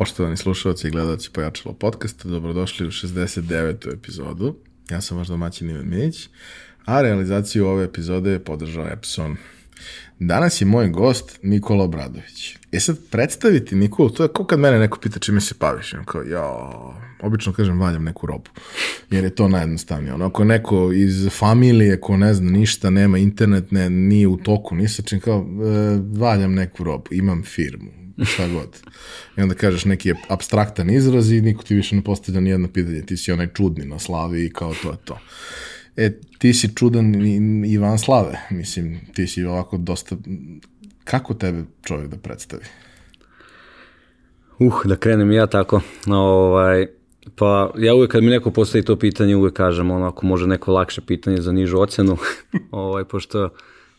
Poštovani slušalci i gledalci Pojačalo podcasta, dobrodošli u 69. epizodu. Ja sam vaš domaćin Ivan Minić, a realizaciju ove epizode je podržao Epson. Danas je moj gost Nikola Obradović. E sad, predstaviti Nikolu, to je kao kad mene neko pita čime se baviš. Kao, ja, obično kažem valjam neku robu, jer je to najjednostavnije. Ono, ako neko iz familije ko ne zna ništa, nema internet, ne, nije u toku, nisa čim kao, e, valjam neku robu, imam firmu, šta god. I onda kažeš neki abstraktan izraz i niko ti više ne postavlja nijedno pitanje, ti si onaj čudni na slavi i kao to je to. E, ti si čudan i, i van slave, mislim, ti si ovako dosta, kako tebe čovjek da predstavi? Uh, da krenem ja tako, ovaj, pa ja uvek kad mi neko postavi to pitanje, uvek kažem onako može neko lakše pitanje za nižu ocenu, ovaj, pošto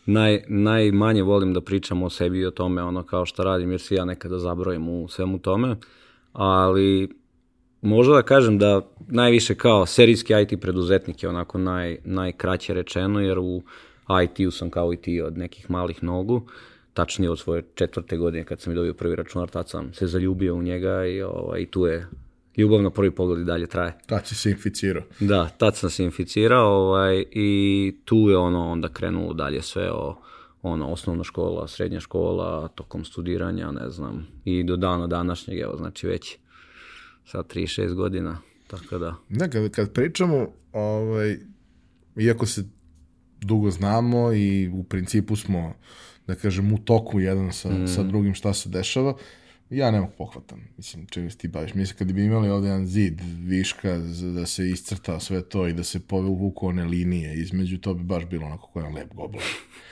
naj, najmanje volim da pričam o sebi i o tome ono kao šta radim, jer se ja nekada zabrojim u svemu tome, ali možda da kažem da najviše kao serijski IT preduzetnik je onako naj, najkraće rečeno, jer u IT-u sam kao i ti od nekih malih nogu, tačnije od svoje četvrte godine kad sam i dobio prvi računar, tad sam se zaljubio u njega i, ovaj, i tu je ljubav na prvi pogled i dalje traje. Tad si se inficirao. Da, tad sam se inficirao ovaj, i tu je ono onda krenulo dalje sve o ono, osnovna škola, srednja škola, tokom studiranja, ne znam, i do dana današnjeg, evo, znači već sa 3-6 godina, tako da. Da, kad, kad pričamo, ovaj, iako se dugo znamo i u principu smo, da kažem, u toku jedan sa, mm. sa drugim šta se dešava, ja ne mogu pohvatam, mislim, čega se ti baviš. Mislim, kad bi imali ovde jedan zid viška da se iscrta sve to i da se povuku one linije između, to bi baš bilo onako kao lep goblan.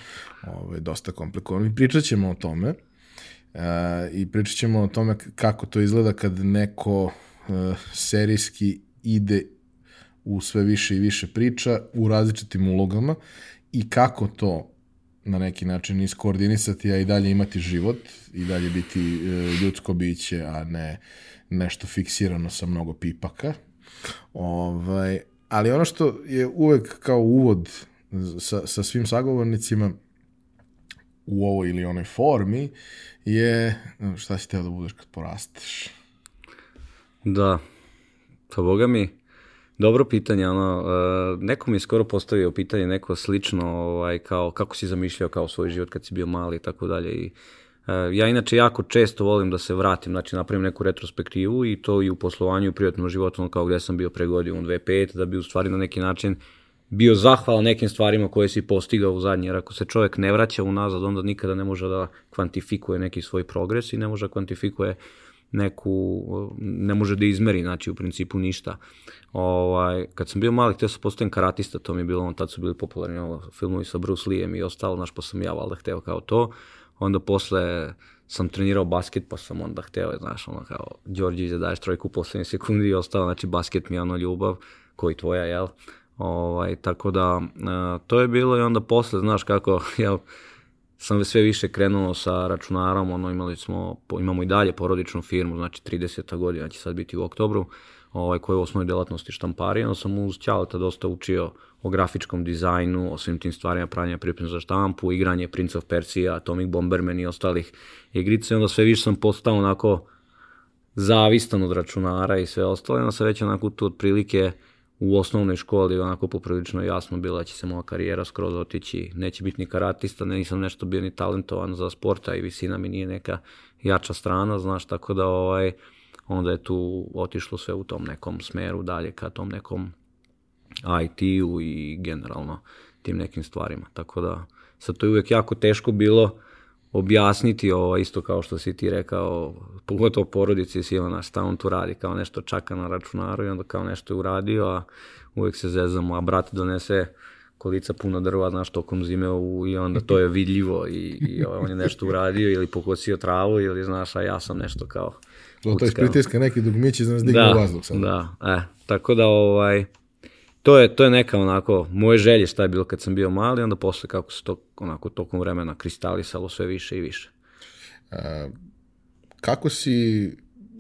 Ovo je dosta komplikovano. I pričat ćemo o tome. Uh, I pričat ćemo o tome kako to izgleda kad neko uh, serijski ide u sve više i više priča u različitim ulogama i kako to na neki način iskoordinisati, a i dalje imati život, i dalje biti e, ljudsko biće, a ne nešto fiksirano sa mnogo pipaka. Ovaj, ali ono što je uvek kao uvod sa, sa svim sagovornicima u ovoj ili onoj formi je šta si teo da budeš kad porasteš? Da, pa boga mi, Dobro pitanje, ono, uh, neko mi je skoro postavio pitanje, neko slično, ovaj, kao, kako si zamišljao kao svoj život kad si bio mali i tako dalje i uh, ja inače jako često volim da se vratim, znači napravim neku retrospektivu i to i u poslovanju i u privatnom životu, ono kao gde sam bio pre godinu, dve, pet, da bi u stvari na neki način bio zahvalan nekim stvarima koje si postigao u zadnji, jer ako se čovjek ne vraća unazad, onda nikada ne može da kvantifikuje neki svoj progres i ne može da kvantifikuje neku, ne može da izmeri, znači u principu ništa. Ovaj, kad sam bio mali, htio sam postavim karatista, to mi je bilo, on tad su bili popularni ovo, filmovi sa Bruce Lee i ostalo, znaš, pa sam ja valjda hteo kao to. Onda posle sam trenirao basket, pa sam onda hteo, znaš, ono kao, Đorđe, zadaješ trojku u poslednje sekundi i ostalo, znači basket mi je ono ljubav, koji tvoja, jel? Ovaj, tako da, to je bilo i onda posle, znaš kako, jel, sam sve više krenuo sa računarom, ono imali smo, imamo i dalje porodičnu firmu, znači 30. godina će sad biti u oktobru, ovaj, koja je u osnovnoj delatnosti štamparija, onda sam uz Ćaleta dosta učio o grafičkom dizajnu, o svim tim stvarima, pravljanja priprema za štampu, igranje Prince of Persia, Atomic Bomberman i ostalih igrica, i onda sve više sam postao onako zavistan od računara i sve ostalo, onda sam već onako tu otprilike u osnovnoj školi onako poprilično jasno bilo da će se moja karijera skroz otići, neće biti ni karatista, ne, nisam nešto bio ni talentovan za sporta i visina mi nije neka jača strana, znaš, tako da ovaj, onda je tu otišlo sve u tom nekom smeru dalje ka tom nekom IT-u i generalno tim nekim stvarima, tako da sad to je uvek jako teško bilo objasniti ovo isto kao što si ti rekao, pogotovo porodici si ona šta on tu radi, kao nešto čaka na računaru i onda kao nešto je uradio, a uvek se zezamo, a brat donese kolica puno drva, znaš, tokom zime u, i onda to je vidljivo i, i on je nešto uradio ili pokosio travu ili znaš, a ja sam nešto kao To je pritiska neki dugmići za nas digne da, u vazduh sad. Da, e, tako da ovaj, to je, to je neka onako moje želje šta je bilo kad sam bio mali, onda posle kako se to onako tokom vremena kristalisalo sve više i više. A, kako si,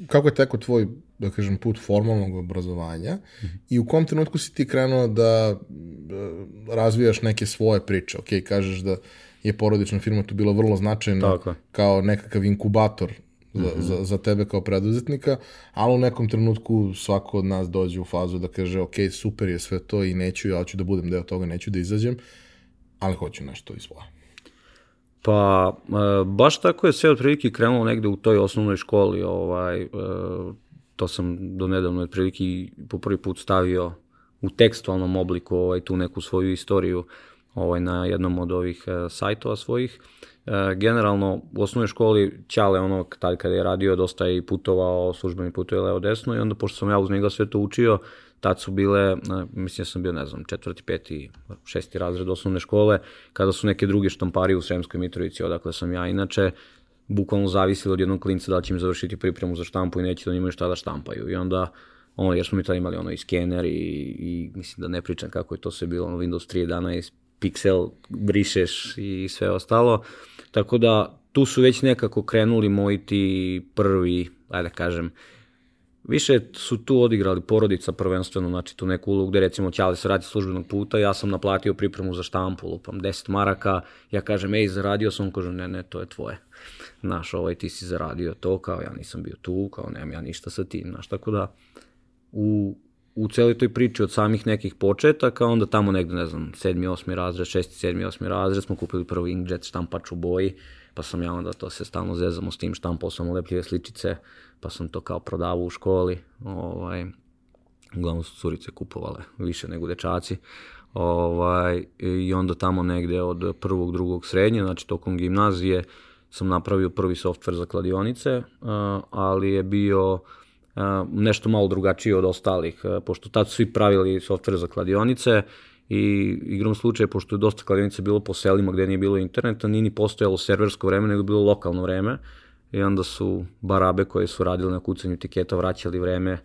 kako je teko tvoj, da kažem, put formalnog obrazovanja mm -hmm. i u kom trenutku si ti krenuo da, da razvijaš neke svoje priče? Ok, kažeš da je porodična firma tu bila vrlo značajna Tako. kao nekakav inkubator za, mm -hmm. za, za tebe kao preduzetnika, ali u nekom trenutku svako od nas dođe u fazu da kaže ok, super je sve to i neću, ja ću da budem deo toga, neću da izađem, ali hoću nešto iz svoja. Pa, e, baš tako je sve otprilike krenulo negde u toj osnovnoj školi, ovaj, e, to sam do nedavno otprilike po prvi put stavio u tekstualnom obliku ovaj, tu neku svoju istoriju ovaj, na jednom od ovih e, sajtova svojih. E, generalno, u osnovnoj školi Ćale, ono, tad kada je radio, dosta je i putovao, službeni putuje levo desno i onda, pošto sam ja uz njega sve to učio, tad su bile, e, mislim da sam bio, ne znam, četvrti, peti, šesti razred osnovne škole, kada su neke druge štampari u Sremskoj Mitrovici, odakle sam ja inače, bukvalno zavisili od jednog klinca da će im završiti pripremu za štampu i neće da imaju šta da štampaju. I onda, ono, jer smo mi tada imali ono i skener i, i mislim da ne pričam kako je to sve bilo, ono Windows 3.11, Pixel brišeš i sve ostalo. Tako da tu su već nekako krenuli moji ti prvi, ajde da kažem, Više su tu odigrali porodica prvenstveno, znači tu neku ulogu gde recimo Ćale se radi službenog puta, ja sam naplatio pripremu za štampu, lupam 10 maraka, ja kažem, ej, zaradio sam, on kaže, ne, ne, to je tvoje. Znaš, ovaj, ti si zaradio to, kao ja nisam bio tu, kao nemam ja ništa sa tim, znaš, tako da u, u celoj toj priči od samih nekih početaka, onda tamo negde, ne znam, sedmi, osmi razred, šesti, sedmi, osmi razred, smo kupili prvi inkjet štampač u boji, pa sam ja onda to se stalno zezamo s tim, štampao sam lepljive sličice, pa sam to kao prodavao u školi, ovaj, uglavnom su curice kupovale više nego dečaci, ovaj, i onda tamo negde od prvog, drugog srednje, znači tokom gimnazije, sam napravio prvi softver za kladionice, ali je bio nešto malo drugačije od ostalih, pošto tad su svi pravili softver za kladionice, i igrom slučaja, pošto je dosta kladionica bilo po selima gde nije bilo interneta, nije ni postojalo serversko vreme, nego bilo lokalno vreme. I onda su barabe koje su radile na kucanju tiketa vraćali vreme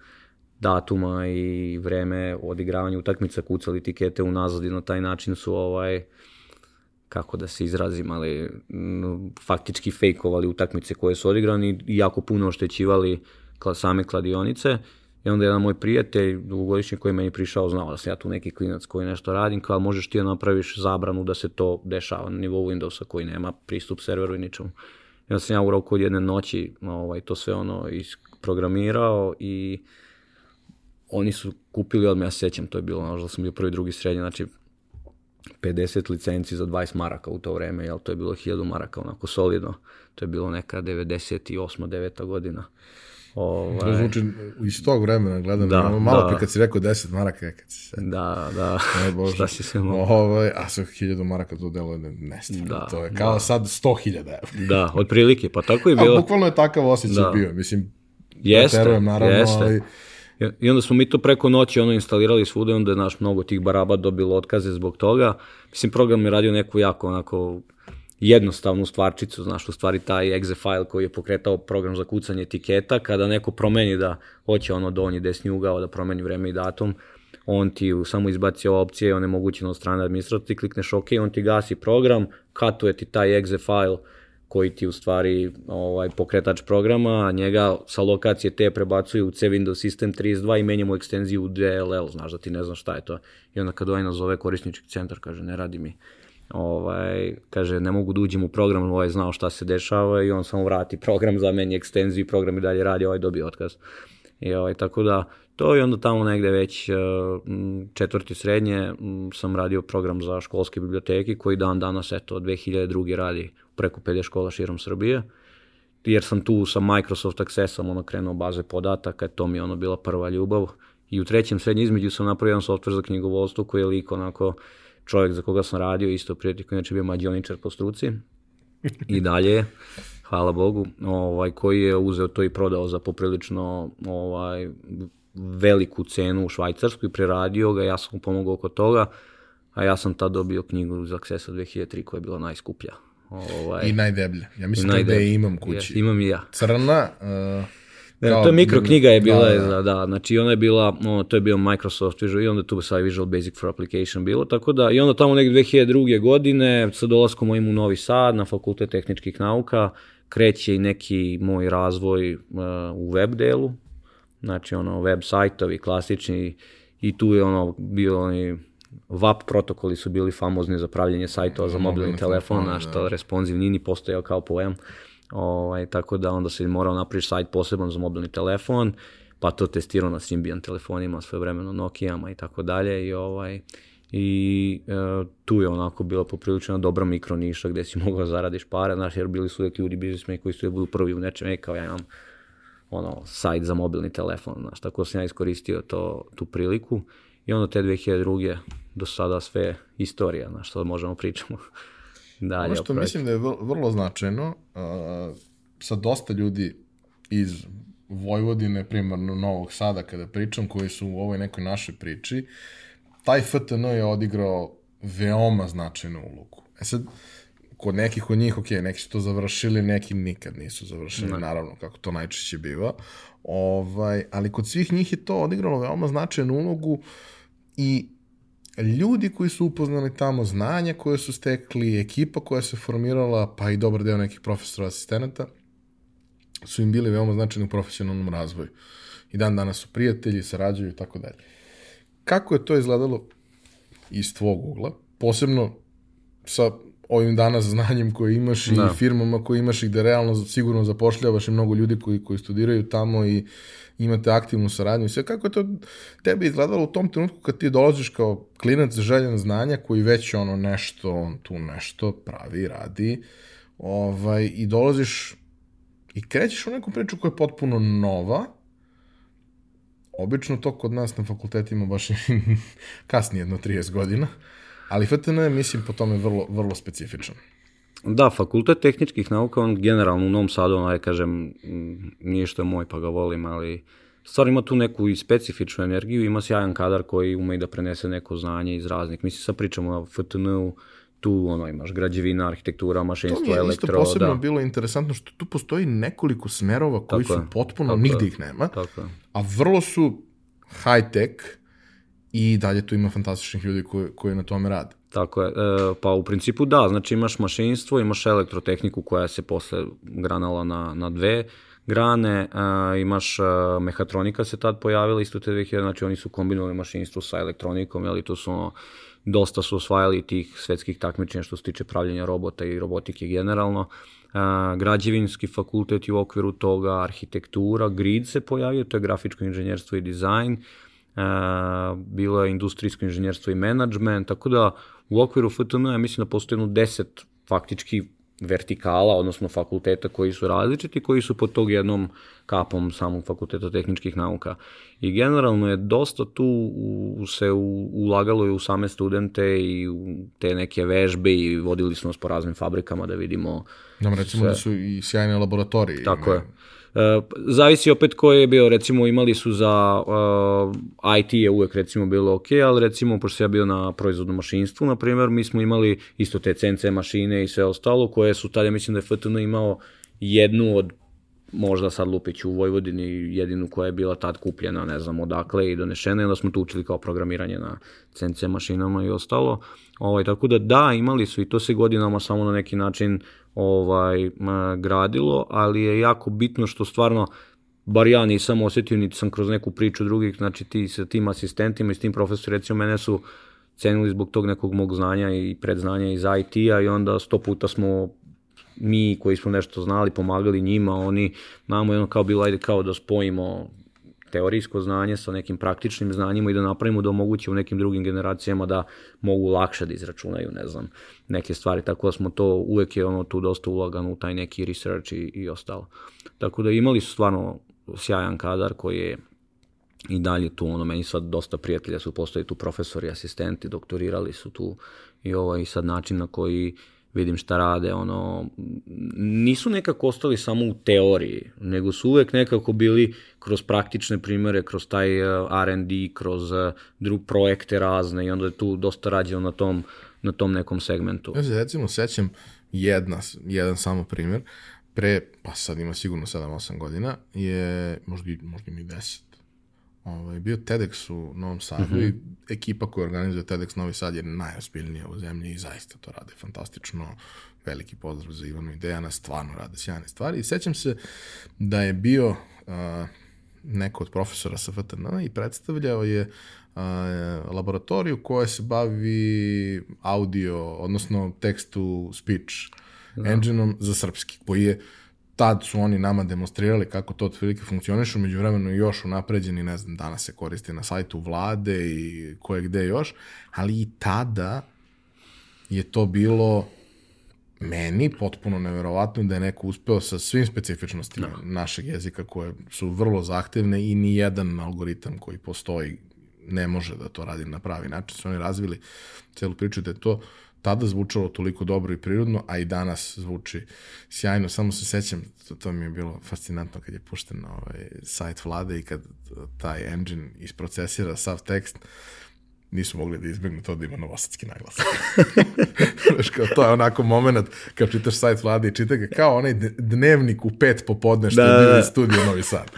datuma i vreme odigravanja utakmica, kucali tikete unazad i na taj način su ovaj, kako da se izrazim, ali faktički fejkovali utakmice koje su odigrani i jako puno oštećivali same kladionice. I onda jedan moj prijatelj, dugogodišnji koji meni prišao, znao da sam ja tu neki klinac koji nešto radim, kao možeš ti da napraviš zabranu da se to dešava na nivou Windowsa koji nema pristup serveru i ničemu. I onda sam ja u roku od jedne noći ovaj, to sve ono isprogramirao i oni su kupili odmah, ja sećam, to je bilo, možda sam bio prvi, drugi srednji, znači 50 licenci za 20 maraka u to vreme, jel to je bilo 1000 maraka onako solidno, to je bilo neka 98. 9. godina. Ovaj... To zvuči iz tog vremena, gledam, da, malo da. pre kad si rekao 10 maraka, kad si se... Da, da, ne, Bože. šta si se malo... Ovaj, a sa 1000 maraka to delo je nestvarno, da, to je kao da. sad 100.000 evra. Da, otprilike, pa tako je bilo. A bukvalno je takav osjećaj da. bio, mislim, jeste, terujem, naravno, jeste. ali... I onda smo mi to preko noći ono instalirali svuda i onda je naš mnogo tih baraba dobilo otkaze zbog toga. Mislim, program je radio neku jako onako jednostavnu stvarčicu, znaš, u stvari taj exe file koji je pokretao program za kucanje etiketa, kada neko promeni da hoće ono donji desni ugao da promeni vreme i datum, on ti samo izbaci opcije, onemogućeno od strane administratora, ti klikneš OK, on ti gasi program, katuje ti taj exe file koji ti u stvari ovaj, pokretač programa, njega sa lokacije te prebacuje u C Windows System 32 i menjamo ekstenziju u DLL, znaš da ti ne znaš šta je to. I onda kad ovaj nazove korisnički centar, kaže ne radi mi ovaj, kaže ne mogu da uđem u program, ovaj znao šta se dešava i on samo vrati program, za meni ekstenziju program i dalje radi, ovaj dobio otkaz. I ovaj, tako da, to i onda tamo negde već uh, četvrti srednje sam radio program za školske biblioteke koji dan danas, eto, od 2002. radi preko 50 škola širom Srbije jer sam tu sa Microsoft Accessom ono krenuo baze podataka, to mi je ono bila prva ljubav. I u trećem srednje između sam napravio jedan software za knjigovodstvo koji je liko onako čovjek za koga sam radio, isto prijatelj koji je bio mađioničar po struci. I dalje, hvala Bogu, ovaj, koji je uzeo to i prodao za poprilično ovaj, veliku cenu u Švajcarsku i preradio ga, ja sam mu pomogao oko toga, a ja sam tad dobio knjigu za Accessa 2003 koja je bila najskuplja. Ovaj, I najdeblja. Ja mislim da je imam kući. Ja, imam i ja. Crna, uh, Ne, to je mikro knjiga je bila, da, da. da, znači ona je bila, no, to je bio Microsoft Visual i onda tu sad Visual Basic for Application bilo, tako da i onda tamo negde 2002. godine sa dolaskom mojim u Novi Sad na Fakultet tehničkih nauka kreće i neki moj razvoj uh, u web delu, znači ono web sajtovi klasični i tu je ono bio oni WAP protokoli su bili famozni za pravljanje sajtova za mobilni telefon, da. što responsive nini postojao kao pojam Ovaj, tako da onda se morao napraviti sajt poseban za mobilni telefon, pa to testirao na Symbian telefonima, sve vremeno Nokijama i tako dalje i ovaj, i e, tu je onako bila poprilično dobra mikro niša gde si mogao da zaradiš pare, znaš, jer bili su uvijek ljudi biznismeni koji su budu prvi u nečem, e, kao ja imam ono, sajt za mobilni telefon, znaš, tako sam ja iskoristio to, tu priliku i onda te 2002. do sada sve istorija, znaš, što možemo pričamo dalje. Ono što mislim da je vrlo značajno, uh, sa dosta ljudi iz Vojvodine, primarno Novog Sada, kada pričam, koji su u ovoj nekoj našoj priči, taj FTN je odigrao veoma značajnu ulogu. E sad, kod nekih od njih, ok, neki su to završili, neki nikad nisu završili, ne. naravno, kako to najčešće biva. Ovaj, ali kod svih njih je to odigralo veoma značajnu ulogu i ljudi koji su upoznali tamo, znanja koje su stekli, ekipa koja se formirala, pa i dobar deo nekih profesora asistenata, su im bili veoma značajni u profesionalnom razvoju. I dan danas su prijatelji, sarađuju i tako dalje. Kako je to izgledalo iz tvog ugla? Posebno sa ovim danas znanjem koje imaš da. i firmama koje imaš i gde realno sigurno zapošljavaš i mnogo ljudi koji, koji studiraju tamo i imate aktivnu saradnju i sve. Kako je to tebi izgledalo u tom trenutku kad ti dolaziš kao klinac željan znanja koji već ono nešto, on tu nešto pravi, radi ovaj, i dolaziš i krećeš u neku priču koja je potpuno nova, obično to kod nas na fakultetima baš kasnije jedno 30 godina, ali FTN je, mislim, po tome vrlo, vrlo specifičan. Da, fakultet tehničkih nauka, on generalno u Novom Sadu, onaj, kažem, nije što je moj pa ga volim, ali stvar ima tu neku i specifičnu energiju, ima sjajan kadar koji ume i da prenese neko znanje iz raznih. Mislim, sad pričamo o FTN-u, tu ono, imaš građevina, arhitektura, mašinstvo, elektro. To mi je isto posebno da. bilo interesantno što tu postoji nekoliko smerova koji tako su potpuno, tako nigde ih nema, tako a vrlo su high tech i dalje tu ima fantastičnih ljudi koji, koji na tome rade. Tako je, e, pa u principu da, znači imaš mašinstvo, imaš elektrotehniku koja se posle granala na, na dve grane, e, imaš e, mehatronika se tad pojavila isto te 2000, znači oni su kombinovali mašinstvo sa elektronikom, jeli to su ono, dosta su osvajali tih svetskih takmičenja što se tiče pravljenja robota i robotike generalno. Uh, građevinski fakultet i u okviru toga, arhitektura, grid se pojavio, to je grafičko inženjerstvo i dizajn, bilo je industrijsko inženjerstvo i menadžment, tako da u okviru FTN ja mislim da postoje jedno deset faktički vertikala, odnosno fakulteta koji su različiti, koji su pod tog jednom kapom samog fakulteta tehničkih nauka. I generalno je dosta tu se ulagalo i u same studente i u te neke vežbe i vodili smo nas po raznim fabrikama da vidimo... Nam recimo sve. da su i sjajne laboratorije. Tako je. Uh, zavisi opet ko je bio, recimo imali su za uh, IT je uvek recimo bilo ok, ali recimo pošto ja bio na proizvodnom mašinstvu, na primjer, mi smo imali isto te CNC mašine i sve ostalo, koje su tada, mislim da je FTN imao jednu od možda sad Lupić u Vojvodini jedinu koja je bila tad kupljena, ne znam odakle i donešena i onda smo tu učili kao programiranje na CNC mašinama i ostalo. Ovaj, tako da da, imali su i to se godinama samo na neki način ovaj, gradilo, ali je jako bitno što stvarno bar ja nisam osetio, niti sam kroz neku priču drugih, znači ti sa tim asistentima i s tim profesori, recimo mene su cenili zbog tog nekog mog znanja i predznanja iz IT-a i onda sto puta smo mi koji smo nešto znali pomagali njima, oni namo jedno kao bilo ajde kao da spojimo teorijsko znanje sa nekim praktičnim znanjima i da napravimo da omogućimo nekim drugim generacijama da mogu lakše da izračunaju, ne znam, neke stvari. Tako da smo to, uvek je ono tu dosta ulagano u taj neki research i, i ostalo. Tako da imali su stvarno sjajan kadar koji je i dalje tu, ono, meni sad dosta prijatelja su postali tu profesori, asistenti, doktorirali su tu i ovaj sad način na koji uh, vidim šta rade, ono, nisu nekako ostali samo u teoriji, nego su uvek nekako bili kroz praktične primere, kroz taj uh, R&D, kroz uh, drug projekte razne i onda je tu dosta rađeno na tom, na tom nekom segmentu. Ja se recimo sećam jedna, jedan samo primer, pre, pa sad ima sigurno 7-8 godina, je možda, možda mi 10, ovaj, bio TEDx u Novom Sadu mm -hmm. i ekipa koja organizuje TEDx Novi Sad je najospiljnija u zemlji i zaista to rade fantastično. Veliki pozdrav za Ivanu i Dejana, stvarno rade sjajne stvari. I sećam se da je bio uh, neko od profesora sa FTN i predstavljao je uh, laboratoriju koja se bavi audio, odnosno tekstu speech da. engine-om za srpski, koji je tad su oni nama demonstrirali kako to otprilike funkcioniše, među vremenu još unapređeni, ne znam, danas se koristi na sajtu vlade i koje gde još, ali i tada je to bilo meni potpuno neverovatno da je neko uspeo sa svim specifičnostima no. našeg jezika koje su vrlo zahtevne i ni jedan algoritam koji postoji ne može da to radi na pravi način. Su oni razvili celu priču da je to tada zvučalo toliko dobro i prirodno, a i danas zvuči sjajno. Samo se sećam, to, to mi je bilo fascinantno kad je pušten na ovaj sajt vlade i kad taj engine isprocesira sav tekst, nisu mogli da izbjegnu to da ima novosadski naglas. Kao, to je onako moment kad čitaš sajt vlade i čita ga kao onaj dnevnik u pet popodne što da, je bio da. studio Novi Sad.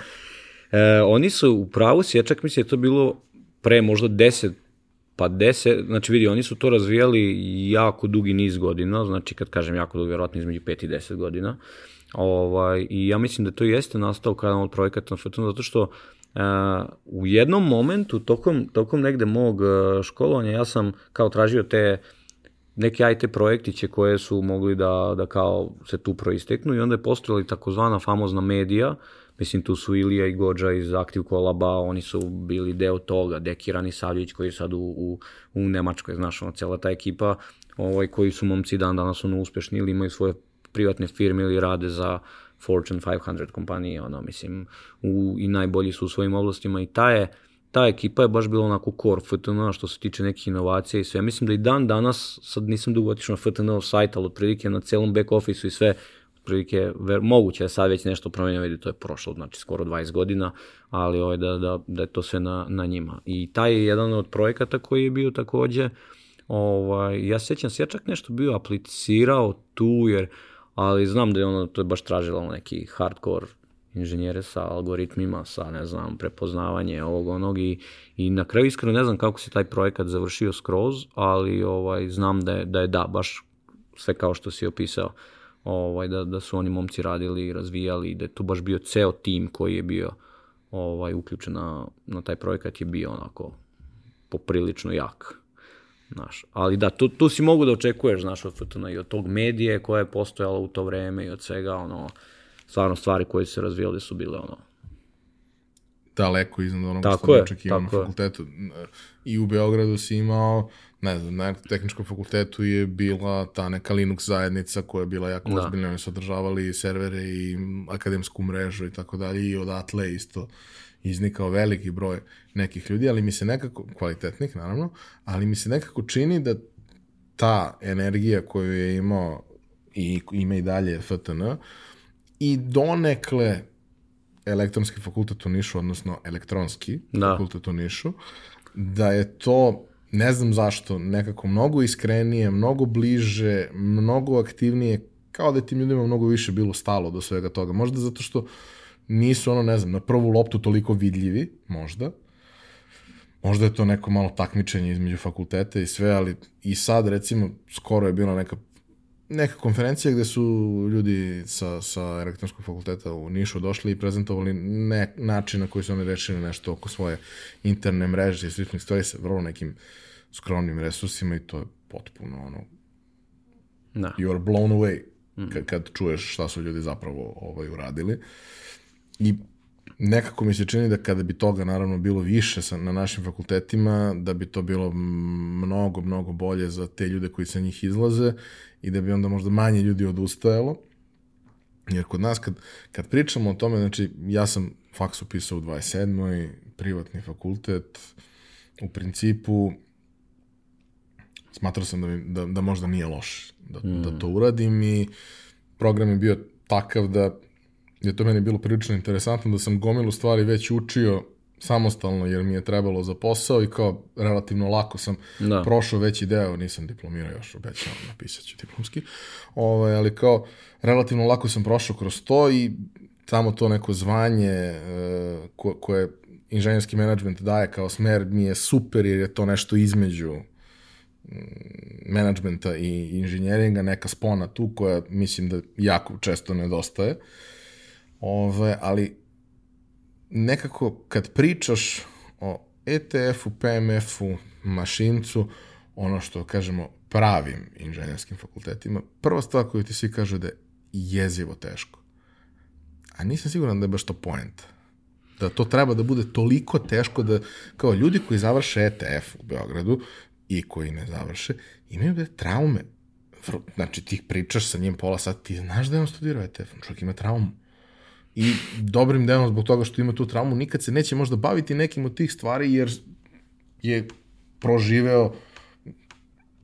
E, oni su u pravu si, ja čak mislim da je to bilo pre možda 10 pa 10, znači vidi, oni su to razvijali jako dugi niz godina, znači kad kažem jako dugi, vjerojatno između 5 i 10 godina. Ovaj, I ja mislim da to jeste nastao kada od projekata na Futunu, zato što uh, u jednom momentu, tokom, tokom negde mog uh, školovanja, ja sam kao tražio te neke IT projektiće koje su mogli da, da kao se tu proisteknu i onda je postojala takozvana famozna medija, Mislim, tu su Ilija i Gođa iz Active Kolaba, oni su bili deo toga, Dekirani Savljević koji je sad u, u, u Nemačkoj, znaš, ono, cela ta ekipa, ovaj, koji su momci dan danas ono uspešni ili imaju svoje privatne firme ili rade za Fortune 500 kompanije, ono, mislim, u, i najbolji su u svojim oblastima i ta je, ta ekipa je baš bila onako core FTN što se tiče nekih inovacija i sve. Mislim da i dan danas, sad nisam dugo otišao na FTN sajt, ali otprilike na celom back office i sve, otprilike, ver, moguće da sad već nešto promenio, vidi, to je prošlo, znači skoro 20 godina, ali ovaj, da, da, da je to sve na, na njima. I taj je jedan od projekata koji je bio takođe, ovaj, ja sećam se, ja čak nešto bio aplicirao tu, jer, ali znam da je ono, to je baš tražilo neki hardcore inženjere sa algoritmima, sa, ne znam, prepoznavanje ovog onog i, i na kraju iskreno ne znam kako se taj projekat završio skroz, ali ovaj, znam da je, da je da, baš sve kao što si opisao ovaj, da, da su oni momci radili i razvijali, da je tu baš bio ceo tim koji je bio ovaj, uključen na, na taj projekat je bio onako poprilično jak. Znaš, ali da, tu, tu si mogu da očekuješ, znaš, od Futuna i od tog medije koje je postojalo u to vreme i od svega, ono, stvarno stvari koje su se razvijale su bile, ono, daleko iznad onoga što je očekivao na fakultetu. I u Beogradu si imao ne znam, na tehničkom fakultetu je bila ta neka Linux zajednica koja je bila jako da. ozbiljna, oni su održavali servere i akademsku mrežu i tako dalje i odatle isto iznikao veliki broj nekih ljudi, ali mi se nekako, kvalitetnih naravno, ali mi se nekako čini da ta energija koju je imao i ima i dalje FTN i donekle elektronski fakultet u Nišu, odnosno elektronski da. fakultet u Nišu, da je to ne znam zašto, nekako mnogo iskrenije, mnogo bliže, mnogo aktivnije, kao da je tim ljudima mnogo više bilo stalo do svega toga. Možda zato što nisu ono, ne znam, na prvu loptu toliko vidljivi, možda. Možda je to neko malo takmičenje između fakulteta i sve, ali i sad, recimo, skoro je bila neka neka konferencija gde su ljudi sa, sa elektronskog fakulteta u Nišu došli i prezentovali ne, način na koji su oni rešili nešto oko svoje interne mreže i sličnih stvari sa vrlo nekim skromnim resursima i to je potpuno ono da. you are blown away mm. kad, kad čuješ šta su ljudi zapravo ovaj uradili i nekako mi se čini da kada bi toga naravno bilo više sa, na našim fakultetima, da bi to bilo mnogo, mnogo bolje za te ljude koji sa njih izlaze i da bi onda možda manje ljudi odustajalo. Jer kod nas kad, kad pričamo o tome, znači ja sam faks upisao u 27. privatni fakultet, u principu smatrao sam da, da, da možda nije loš da, mm. da to uradim i program je bio takav da je to meni bilo prilično interesantno da sam gomilu stvari već učio samostalno jer mi je trebalo za posao i kao relativno lako sam da. prošao veći deo, nisam diplomirao još, obećao, napisat ću diplomski, ovaj, ali kao relativno lako sam prošao kroz to i tamo to neko zvanje e, ko, koje inženjerski menadžment daje kao smer mi je super jer je to nešto između menadžmenta i inženjeringa, neka spona tu koja mislim da jako često nedostaje. Ove, ali nekako kad pričaš o ETF-u, PMF-u, mašincu, ono što kažemo pravim inženjerskim fakultetima, prva stvar koju ti svi kažu da je jezivo teško. a nisam siguran da je baš to point. Da to treba da bude toliko teško da, kao ljudi koji završe ETF u Beogradu i koji ne završe, imaju da traume. Znači, ti pričaš sa njim pola sata, ti znaš da je on studirao ETF, čovjek ima traumu. I dobrim delom zbog toga što ima tu traumu, nikad se neće možda baviti nekim od tih stvari, jer je proživeo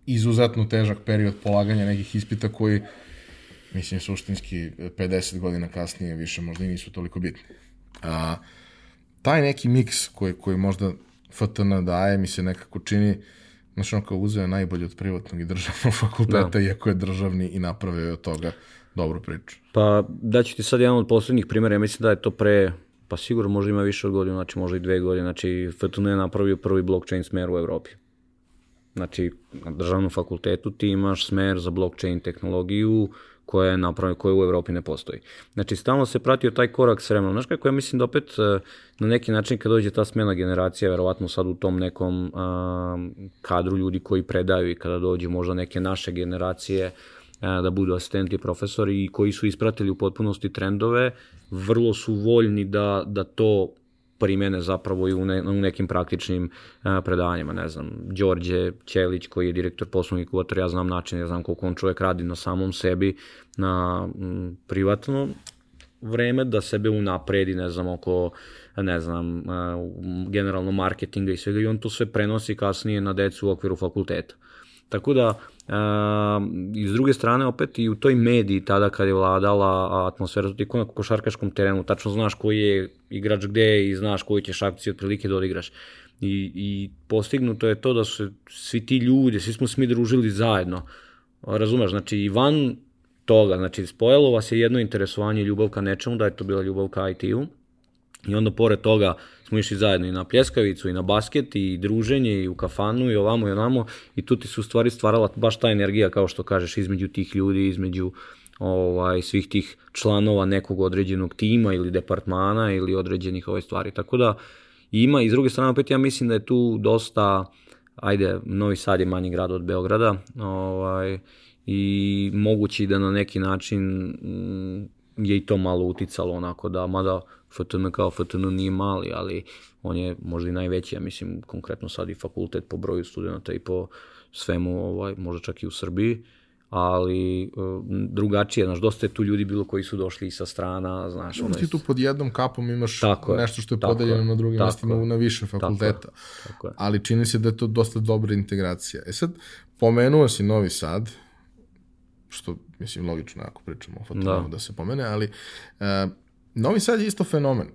izuzetno težak period polaganja nekih ispita koji, mislim, suštinski 50 godina kasnije više možda i nisu toliko bitni. A, taj neki miks koji, koji možda FTN daje mi se nekako čini, znaš, on kao uzeo najbolje od privatnog i državnog fakulteta, da. iako je državni i napravio od toga dobru priču. Pa daću ti sad jedan od poslednjih primjera, ja mislim da je to pre, pa sigurno možda ima više od godina, znači možda i dve godine, znači FTN je napravio prvi blockchain smer u Evropi. Znači, na državnom fakultetu ti imaš smer za blockchain tehnologiju koja je napravljena, koja u Evropi ne postoji. Znači, stalno se pratio taj korak s vremenom. Znaš kako ja mislim da opet e, na neki način kad dođe ta smena generacija, verovatno sad u tom nekom a, kadru ljudi koji predaju i kada dođe možda neke naše generacije, da budu asistenti profesori i koji su ispratili u potpunosti trendove, vrlo su voljni da, da to primene zapravo i u, ne, u nekim praktičnim a, predavanjima, ne znam, Đorđe Ćelić koji je direktor poslovnih kuvatora, ja znam način, ja znam koliko on čovjek radi na samom sebi, na m, privatno vreme da sebe unapredi, ne znam, oko ne znam, a, generalno marketinga i svega i on to sve prenosi kasnije na decu u okviru fakulteta. Tako da, Uh, I s druge strane, opet i u toj mediji tada kad je vladala atmosfera, ti na košarkaškom terenu, tačno znaš koji je igrač gde i znaš koju ćeš akciju otprilike da odigraš. I, I postignuto je to da su svi ti ljudi, svi smo smi družili zajedno. Razumeš, znači i van toga, znači spojalo vas je jedno interesovanje i ljubav ka nečemu, da je to bila ljubav ka IT-u, I onda pored toga smo išli zajedno i na pljeskavicu i na basket i druženje i u kafanu i ovamo i onamo i tu ti su stvari stvarala baš ta energija kao što kažeš između tih ljudi, između ovaj, svih tih članova nekog određenog tima ili departmana ili određenih ovaj stvari. Tako da ima i s druge strane opet ja mislim da je tu dosta ajde, Novi Sad je manji grad od Beograda ovaj, i mogući da na neki način mm, je i to malo uticalo onako da, mada FTN kao FTN nije mali, ali on je možda i najveći, ja mislim, konkretno sad i fakultet po broju studenta i po svemu, ovaj, možda čak i u Srbiji, ali uh, drugačije, znaš, dosta je tu ljudi bilo koji su došli sa strana, znaš. Ono ti tu pod jednom kapom imaš tako nešto što je podeljeno je, na drugim mestima na više fakulteta, tako je, tako je. ali čini se da je to dosta dobra integracija. E sad, pomenuo si Novi Sad, što mislim logično ako pričamo o Fatonu da. da se pomene, ali uh, Novi Sad je isto fenomen.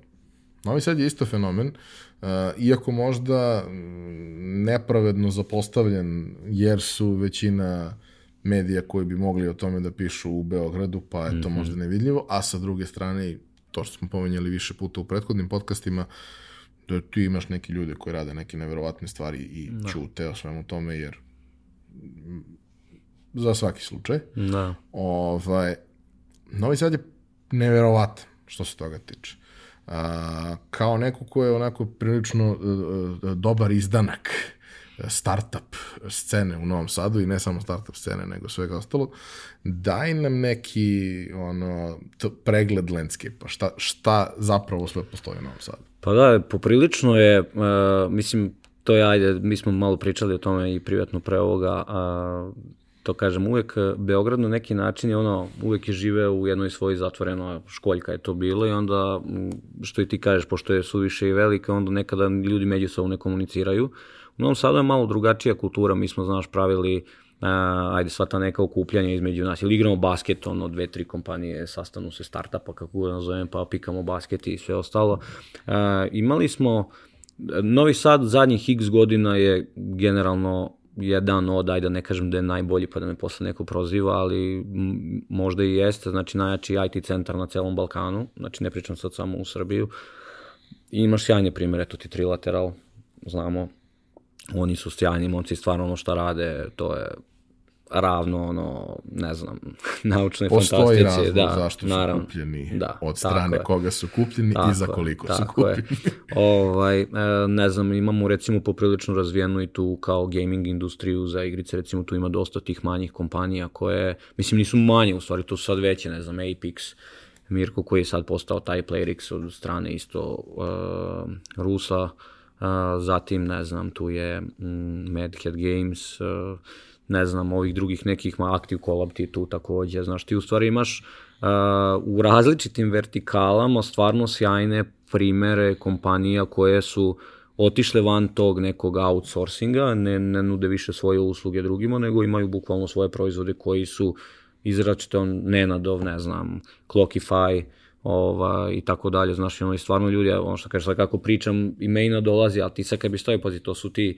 Novi Sad je isto fenomen, uh, iako možda nepravedno zapostavljen, jer su većina medija koji bi mogli o tome da pišu u Beogradu, pa je to mm -hmm. možda nevidljivo, a sa druge strane, to što smo pomenjali više puta u prethodnim podcastima, da ti imaš neki ljude koji rade neke neverovatne stvari i da. čute o svemu tome, jer za svaki slučaj. Da. Ovaj, Novi Sad je neverovatan što se toga tiče. A, kao neko ko je onako prilično e, e, dobar izdanak startup scene u Novom Sadu i ne samo startup scene, nego svega ostalo, daj nam neki ono, pregled landscape-a, šta, šta zapravo sve postoji u Novom Sadu. Pa da, poprilično je, uh, mislim, to je, ajde, mi smo malo pričali o tome i privatno pre ovoga, uh, to kažem, uvek e, Beograd na neki način je ono, uvek je živeo u jednoj svojoj zatvorenoj školjka je to bilo i onda, što i ti kažeš, pošto je suviše i velika, onda nekada ljudi međusobno ne komuniciraju. U Novom Sadu je malo drugačija kultura, mi smo, znaš, pravili Uh, ajde sva ta neka okupljanja između nas, ili igramo basket, ono, dve, tri kompanije sastanu se startupa, kako ga nazovem, pa pikamo basket i sve ostalo. Uh, imali smo, Novi Sad zadnjih x godina je generalno jedan od, ajde da ne kažem da je najbolji pa da me posle neko proziva, ali možda i jeste, znači najjači IT centar na celom Balkanu, znači ne pričam sad samo u Srbiju. I imaš sjajne primere, eto ti Trilateral, znamo, oni su sjajni momci, stvarno ono što rade, to je ravno ono, ne znam, naučne Postoji fantastici. Postoji da, zašto su kupljeni, da, od strane koga su kupljeni tako i za koliko je, su kupljeni. ovaj, e, ne znam, imamo recimo poprilično razvijenu i tu kao gaming industriju za igrice, recimo tu ima dosta tih manjih kompanija koje, mislim nisu manje, u stvari to su sad veće, ne znam, Apex, Mirko koji je sad postao taj Playrix od strane isto uh, Rusa, uh, zatim ne znam tu je mm, Madhead Games, uh, ne znam ovih drugih nekih ma Active Collab ti tu takođe, znaš ti u stvari imaš uh, u različitim vertikalama stvarno sjajne primere kompanija koje su otišle van tog nekog outsourcinga, ne, ne nude više svoje usluge drugima, nego imaju bukvalno svoje proizvode koji su izračito Nenadov, ne znam, Clockify, ova, i tako dalje, znaš, ono, i stvarno ljudi, ono što kažeš, kako pričam, imena dolazi, ali ti sad kad bi stavio, pazi, to su ti e,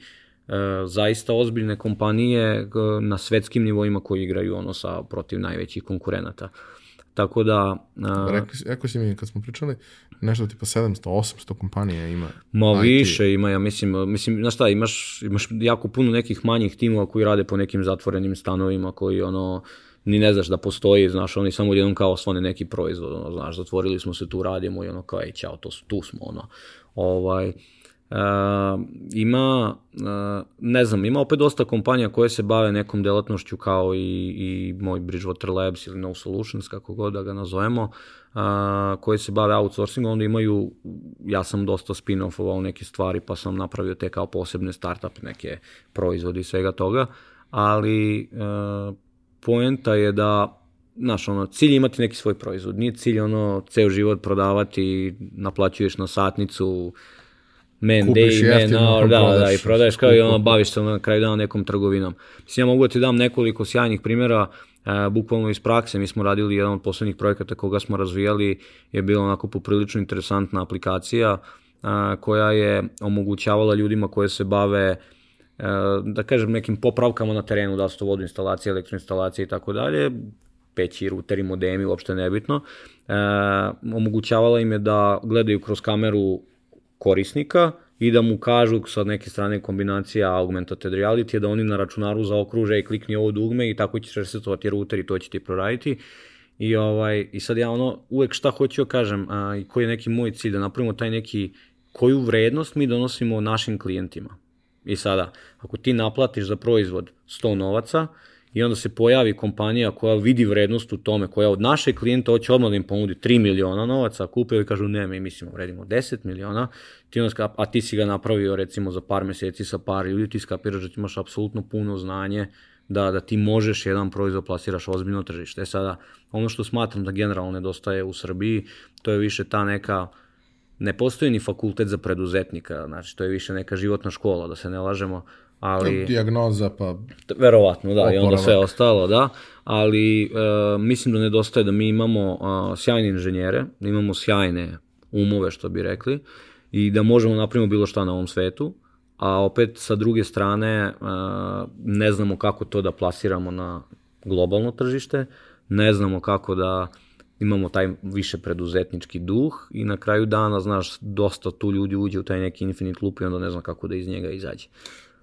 zaista ozbiljne kompanije na svetskim nivoima koji igraju ono sa protiv najvećih konkurenata. Tako da... Uh, rekao, rekao si mi kad smo pričali, nešto tipa 700, 800 kompanija ima. Ma IT. više ima, ja mislim, mislim, znaš šta, imaš, imaš jako puno nekih manjih timova koji rade po nekim zatvorenim stanovima koji ono, ni ne znaš da postoji, znaš, oni samo jednom kao svone neki proizvod, ono, znaš, zatvorili smo se tu, radimo i ono kao, ej, čao, to, tu smo, ono, ovaj, Uh, ima, uh, ne znam, ima opet dosta kompanija koje se bave nekom delatnošću kao i, i moj Bridgewater Labs ili No Solutions, kako god da ga nazovemo, uh, koje se bave outsourcingom, onda imaju, ja sam dosta spin-offovao neke stvari, pa sam napravio te kao posebne startup, neke proizvode i svega toga, ali uh, poenta je da znaš, ono, cilj je imati neki svoj proizvod, nije cilj ono, ceo život prodavati, naplaćuješ na satnicu, man Kupiš day, man hour, da, da, i prodaješ kao i ono, baviš se na kraju dana nekom trgovinom. Mislim, ja mogu da ti dam nekoliko sjajnih primjera, e, bukvalno iz prakse, mi smo radili jedan od poslednjih projekata koga smo razvijali, je bila onako poprilično interesantna aplikacija, e, koja je omogućavala ljudima koje se bave e, da kažem nekim popravkama na terenu, da su to vodoinstalacije, elektroinstalacije i tako dalje, peći, ruteri, modemi, uopšte nebitno. E, omogućavala im je da gledaju kroz kameru korisnika i da mu kažu sa neke strane kombinacija augmented reality da oni na računaru zaokruže i klikni ovo dugme i tako ćeš resetovati router i to će ti proraditi. I, ovaj, I sad ja ono, uvek šta hoću da kažem a, i koji je neki moj cilj, da napravimo taj neki, koju vrednost mi donosimo našim klijentima. I sada, ako ti naplatiš za proizvod 100 novaca, i onda se pojavi kompanija koja vidi vrednost u tome, koja od naše klijenta hoće odmah da im ponudi 3 miliona novaca, kupe i kažu ne, mi mislimo vredimo 10 miliona, ti onda, a ti si ga napravio recimo za par meseci sa par ljudi, ti skapiraš da ti imaš apsolutno puno znanje, da, da ti možeš jedan proizvod plasiraš ozbiljno tržište. E sada, ono što smatram da generalno nedostaje u Srbiji, to je više ta neka, ne postoji ni fakultet za preduzetnika, znači to je više neka životna škola, da se ne lažemo, ali... Diagnoza, pa... Verovatno, da, oporava. i onda sve ostalo, da, ali e, mislim da nedostaje da mi imamo a, sjajne inženjere, da imamo sjajne umove, što bi rekli, i da možemo napravimo bilo šta na ovom svetu, a opet sa druge strane a, ne znamo kako to da plasiramo na globalno tržište, ne znamo kako da imamo taj više preduzetnički duh i na kraju dana, znaš, dosta tu ljudi uđe u taj neki infinite loop i onda ne znam kako da iz njega izađe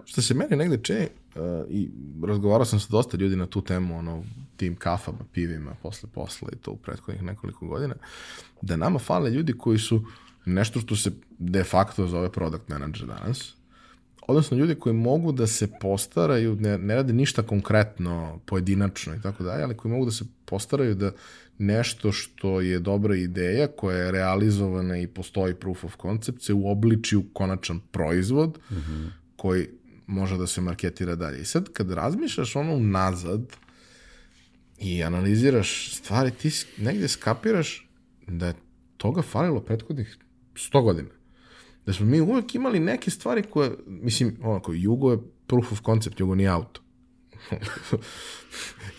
što se meni negde čini, uh, i razgovarao sam sa dosta ljudi na tu temu, ono, tim kafama, pivima, posle posla i to u prethodnih nekoliko godina, da nama fale ljudi koji su nešto što se de facto zove product manager danas, odnosno ljudi koji mogu da se postaraju, ne, ne rade ništa konkretno, pojedinačno i tako dalje, ali koji mogu da se postaraju da nešto što je dobra ideja, koja je realizovana i postoji proof of concept, se uobliči u konačan proizvod, mm -hmm. koji može da se marketira dalje. I sad kad razmišljaš ono nazad i analiziraš stvari, ti negde skapiraš da je toga falilo prethodnih 100 godina. Da smo mi uvek imali neke stvari koje, mislim, onako, Jugo je proof of concept, Jugo nije auto.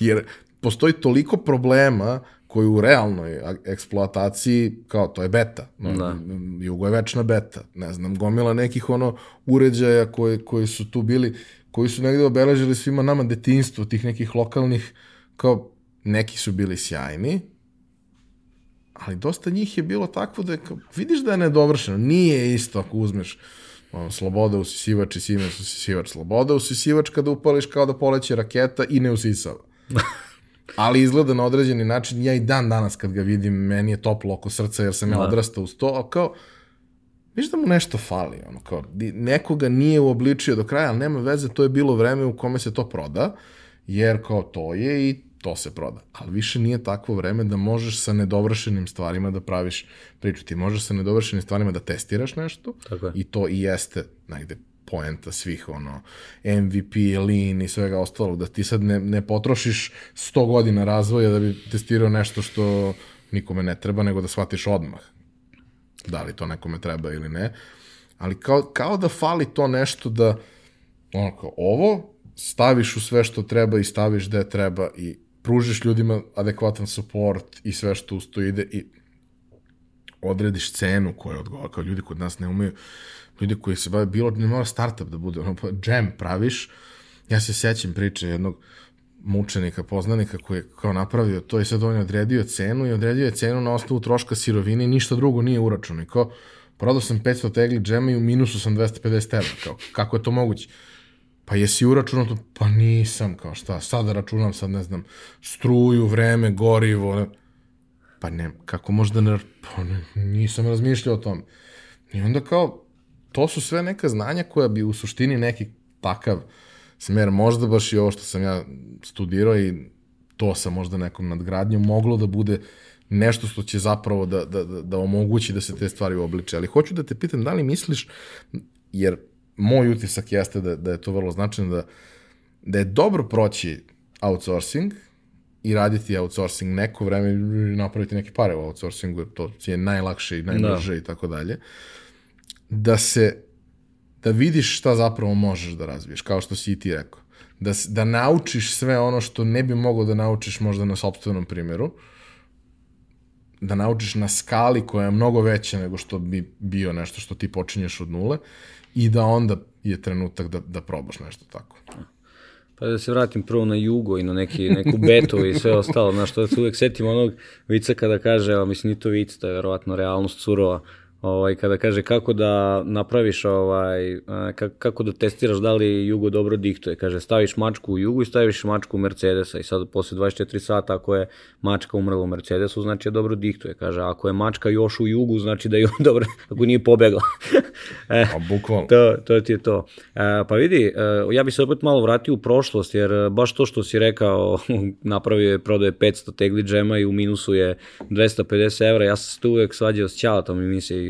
Jer postoji toliko problema koji u realnoj eksploataciji, kao to je beta, no, da. Jugo je večna beta, ne znam, gomila nekih ono uređaja koji, koji su tu bili, koji su negde obeležili svima nama detinstvo, tih nekih lokalnih, kao neki su bili sjajni, ali dosta njih je bilo takvo da je, kao, vidiš da je nedovršeno, nije isto ako uzmeš ono, sloboda usisivač i Siemens usisivač, sloboda usisivač kada upališ kao da poleće raketa i ne usisava. ali izgleda na određeni način, ja i dan danas kad ga vidim, meni je toplo oko srca jer sam ja da. odrastao uz to, a kao, viš da mu nešto fali, ono kao, nekoga nije uobličio do kraja, ali nema veze, to je bilo vreme u kome se to proda, jer kao to je i to se proda. Ali više nije takvo vreme da možeš sa nedovršenim stvarima da praviš priču. Ti možeš sa nedovršenim stvarima da testiraš nešto Tako je. i to i jeste negde poenta svih, ono, MVP, lean i svega ostalog, da ti sad ne, ne potrošiš 100 godina razvoja da bi testirao nešto što nikome ne treba, nego da shvatiš odmah da li to nekome treba ili ne. Ali kao, kao da fali to nešto da, ono kao, ovo staviš u sve što treba i staviš gde treba i pružiš ljudima adekvatan support i sve što uz to ide i odrediš cenu koja odgovara, kao ljudi kod nas ne umeju, ljudi koji se bave bilo, ne mora startup da bude, ono, pa džem praviš, ja se sećam priče jednog mučenika, poznanika koji je kao napravio to i sad on je odredio cenu i odredio je cenu na osnovu troška sirovine i ništa drugo nije uračeno. I kao, prodao sam 500 tegli džema i u minusu sam 250 evra. Kao, kako je to moguće? Pa jesi uračunao to? Pa nisam, kao šta, sad da računam, sad ne znam, struju, vreme, gorivo, ne. pa ne, kako možda ne, pa ne, nisam razmišljao o tome. I onda kao, to su sve neka znanja koja bi u suštini neki takav smer, možda baš i ovo što sam ja studirao i to sa možda nekom nadgradnjom moglo da bude nešto što će zapravo da, da, da, da omogući da se te stvari obliče. Ali hoću da te pitam da li misliš, jer moj utisak jeste da, da je to vrlo značajno, da, da je dobro proći outsourcing i raditi outsourcing neko vreme i napraviti neke pare u outsourcingu, jer to je najlakše i najbrže da. i tako dalje, da se da vidiš šta zapravo možeš da razviješ, kao što si i ti rekao. Da, da naučiš sve ono što ne bi mogao da naučiš možda na sobstvenom primjeru, da naučiš na skali koja je mnogo veća nego što bi bio nešto što ti počinješ od nule i da onda je trenutak da, da probaš nešto tako. Pa da se vratim prvo na jugo i na neki, neku betu i sve ostalo, znaš, to se uvek setim onog vica kada kaže, evo, mislim, ni to vic, to je verovatno realnost surova, ovaj, kada kaže kako da napraviš, ovaj, kako da testiraš da li Jugo dobro diktuje. Kaže, staviš mačku u Jugu i staviš mačku u Mercedesa i sad posle 24 sata ako je mačka umrla u Mercedesu, znači da dobro diktuje. Kaže, ako je mačka još u Jugu, znači da je dobro, ako nije pobegla. e, A bukvalno. To, to ti je to. E, pa vidi, e, ja bi se opet malo vratio u prošlost, jer baš to što si rekao, napravio je, prodaje 500 tegli džema i u minusu je 250 evra, ja sam se tu uvek svađao s Ćalatom i misli,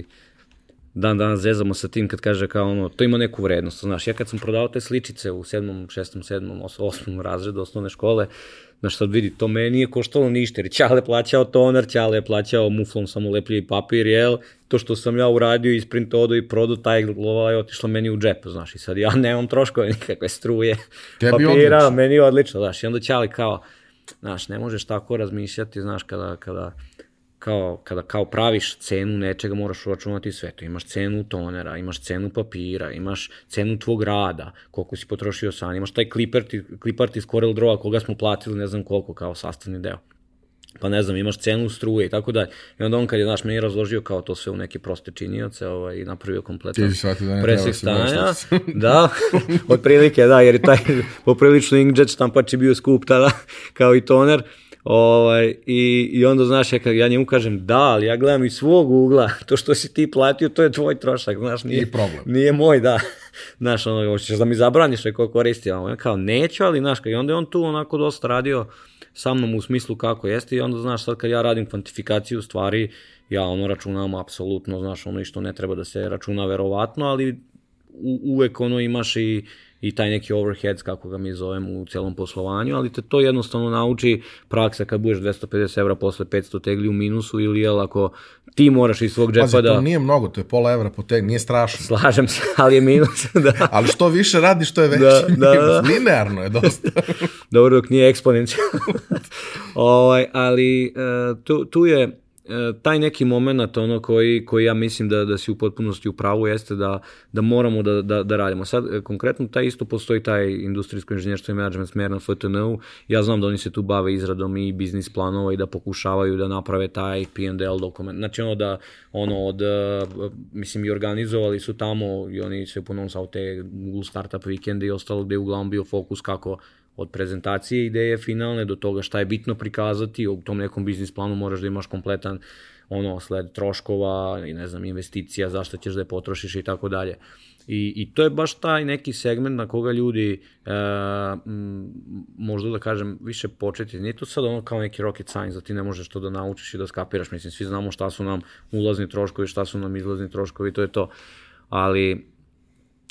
dan danas zezamo sa tim kad kaže kao ono, to ima neku vrednost, znaš, ja kad sam prodao te sličice u 7., 6., 7., 8. razredu osnovne škole, znaš, sad vidi, to meni nije koštalo ništa, jer Ćale plaćao toner, Ćale je plaćao muflom samo lepljivi papir, jel, to što sam ja uradio, isprintodo i prodao, taj glova je otišla meni u džep, znaš, i sad ja nemam troškove nikakve struje, Tebi papira, odlično. meni je odlično, znaš, i onda Ćale kao, znaš, ne možeš tako razmišljati, znaš, kada, kada, kao, kada kao praviš cenu nečega moraš uračunati sve to. Imaš cenu tonera, imaš cenu papira, imaš cenu tvog rada, koliko si potrošio san, imaš taj kliparti iz Corel Draw koga smo platili ne znam koliko kao sastavni deo. Pa ne znam, imaš cenu struje i tako da. I onda on kad je, znaš, meni razložio kao to sve u neke proste činioce ovaj, i napravio kompletan da presek stanja. da, otprilike, da, jer je taj poprilično inkjet štampač je bio skup tada, kao i toner. Ovaj, i, I onda, znaš, ja, ja njemu kažem, da, ali ja gledam iz svog ugla, to što si ti platio, to je tvoj trošak, znaš, nije, I problem. nije moj, da. Znaš, ono, hoćeš da mi zabraniš neko koristi, ono, kao, neću, ali, znaš, i onda je on tu onako dosta radio sa mnom u smislu kako jeste i onda, znaš, sad kad ja radim kvantifikaciju stvari, ja ono računam apsolutno, znaš, ono i što ne treba da se računa verovatno, ali uvek ono imaš i i taj neki overheads, kako ga mi zovemo u celom poslovanju, ali te to jednostavno nauči praksa kad budeš 250 evra posle 500 tegli u minusu ili jel ako ti moraš iz svog džepa Pazi, da... to nije mnogo, to je pola evra po teg, nije strašno. Slažem se, ali je minus, da. Ali što više radiš, to je veći Da, da, minus. da. Linearno je dosta. Dobro dok nije eksponencijalno. ovaj, ali uh, tu, tu je e, taj neki moment ono koji, koji ja mislim da, da si u potpunosti u pravu jeste da, da moramo da, da, da radimo. Sad, e, konkretno, taj isto postoji taj industrijsko inženjerstvo i management smer na FTN-u. Ja znam da oni se tu bave izradom i biznis planova i da pokušavaju da naprave taj P&L dokument. Znači, ono da, ono od, e, mislim, i organizovali su tamo i oni se ponovno sa te Google Startup vikende i ostalo gde je uglavnom bio fokus kako od prezentacije ideje finalne do toga šta je bitno prikazati, u tom nekom biznis planu moraš da imaš kompletan ono sled troškova i ne znam investicija, zašto ćeš da je potrošiš i tako dalje. I, I to je baš taj neki segment na koga ljudi, e, možda da kažem, više početi. Nije to sad ono kao neki rocket science, da ti ne možeš to da naučiš i da skapiraš. Mislim, svi znamo šta su nam ulazni troškovi, šta su nam izlazni troškovi, to je to. Ali,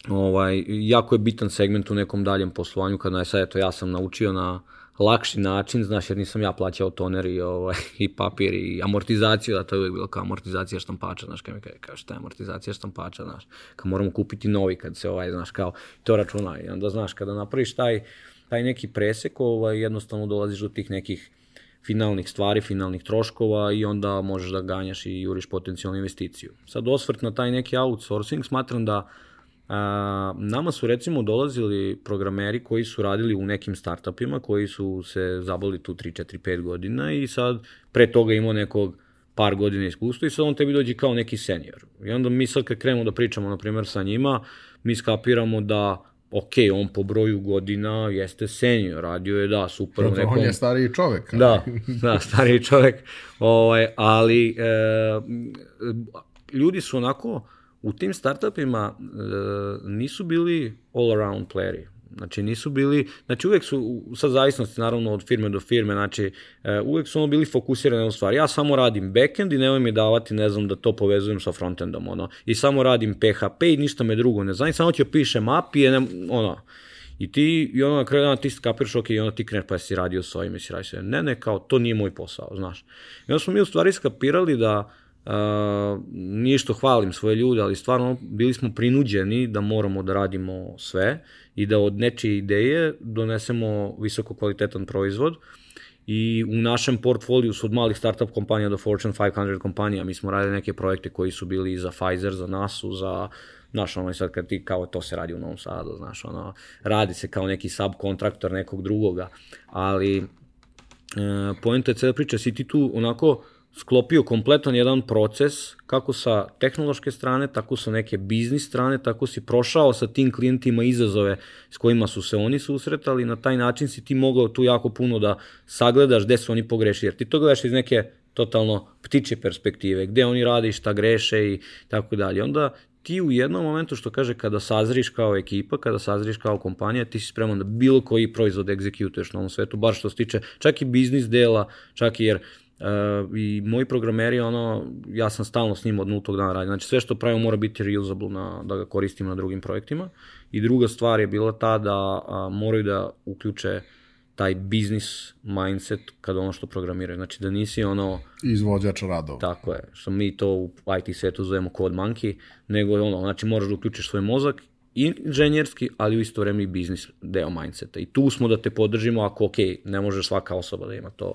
ovaj, jako je bitan segment u nekom daljem poslovanju, kada je sad, eto, ja sam naučio na lakši način, znaš, jer nisam ja plaćao toner i, ovaj, i papir i amortizaciju, da to je uvijek bilo kao amortizacija štampača, znaš, kada mi kaže, kao šta je amortizacija štampača, znaš, kad moramo kupiti novi, kad se, ovaj, znaš, kao, to računa i onda, znaš, kada napraviš taj, taj neki presek, ovaj, jednostavno dolaziš do tih nekih finalnih stvari, finalnih troškova i onda možeš da ganjaš i juriš potencijalnu investiciju. Sad osvrt na taj neki outsourcing, smatram da A, nama su recimo dolazili programeri koji su radili u nekim startupima, koji su se zabavili tu 3, 4, 5 godina i sad pre toga imao nekog par godina iskustva i sad on tebi dođe kao neki senior. I onda mi sad kad krenemo da pričamo, na primjer, sa njima, mi skapiramo da ok, on po broju godina jeste senior, radio je, da, super. Dobro, nekom... On je stariji čovek. Da, da, stariji čovek, ovaj, ali e, ljudi su onako, u tim startupima e, nisu bili all around playeri. Znači nisu bili, znači uvek su, sa zavisnosti naravno od firme do firme, znači e, uvek su ono bili fokusirani na stvar. Ja samo radim backend i nemoj mi davati, ne znam, da to povezujem sa frontendom, ono. I samo radim PHP i ništa me drugo ne znam, samo ću pišem API, je, ono. I ti, i ono na kraju dana ti skapiraš, ok, i onda ti kreneš pa si radio s ovim, si radio sve. Ne, ne, kao, to nije moj posao, znaš. I onda smo mi u stvari skapirali da nije što hvalim svoje ljude, ali stvarno bili smo prinuđeni da moramo da radimo sve i da od nečije ideje donesemo visoko kvalitetan proizvod. I u našem portfoliju su od malih startup kompanija do Fortune 500 kompanija, mi smo radili neke projekte koji su bili za Pfizer, za NASA, za znaš, ono, sad kad ti kao to se radi u Novom Sadu, znaš, ono, radi se kao neki subkontraktor nekog drugoga, ali e, poenta je cela priča, si ti tu onako, sklopio kompletan jedan proces, kako sa tehnološke strane, tako sa neke biznis strane, tako si prošao sa tim klijentima izazove s kojima su se oni susretali, na taj način si ti mogao tu jako puno da sagledaš gde su oni pogrešili, jer ti to gledaš iz neke totalno ptiče perspektive, gde oni rade i šta greše i tako dalje. Onda ti u jednom momentu, što kaže, kada sazriš kao ekipa, kada sazriš kao kompanija, ti si spreman da bilo koji proizvod egzekutuješ na ovom svetu, bar što se tiče čak i biznis dela, čak i jer Uh, I moji programeri, ono, ja sam stalno s njim od nultog dana radim. Znači sve što pravimo mora biti reusable na, da ga koristim na drugim projektima. I druga stvar je bila ta da a, moraju da uključe taj biznis mindset kada ono što programiraju. Znači da nisi ono... Izvođač radova. Tako je. Što mi to u IT svetu zovemo code monkey, nego ono, znači moraš da uključiš svoj mozak inženjerski, ali u isto vreme i biznis deo mindseta. I tu smo da te podržimo ako, ok, ne može svaka osoba da ima to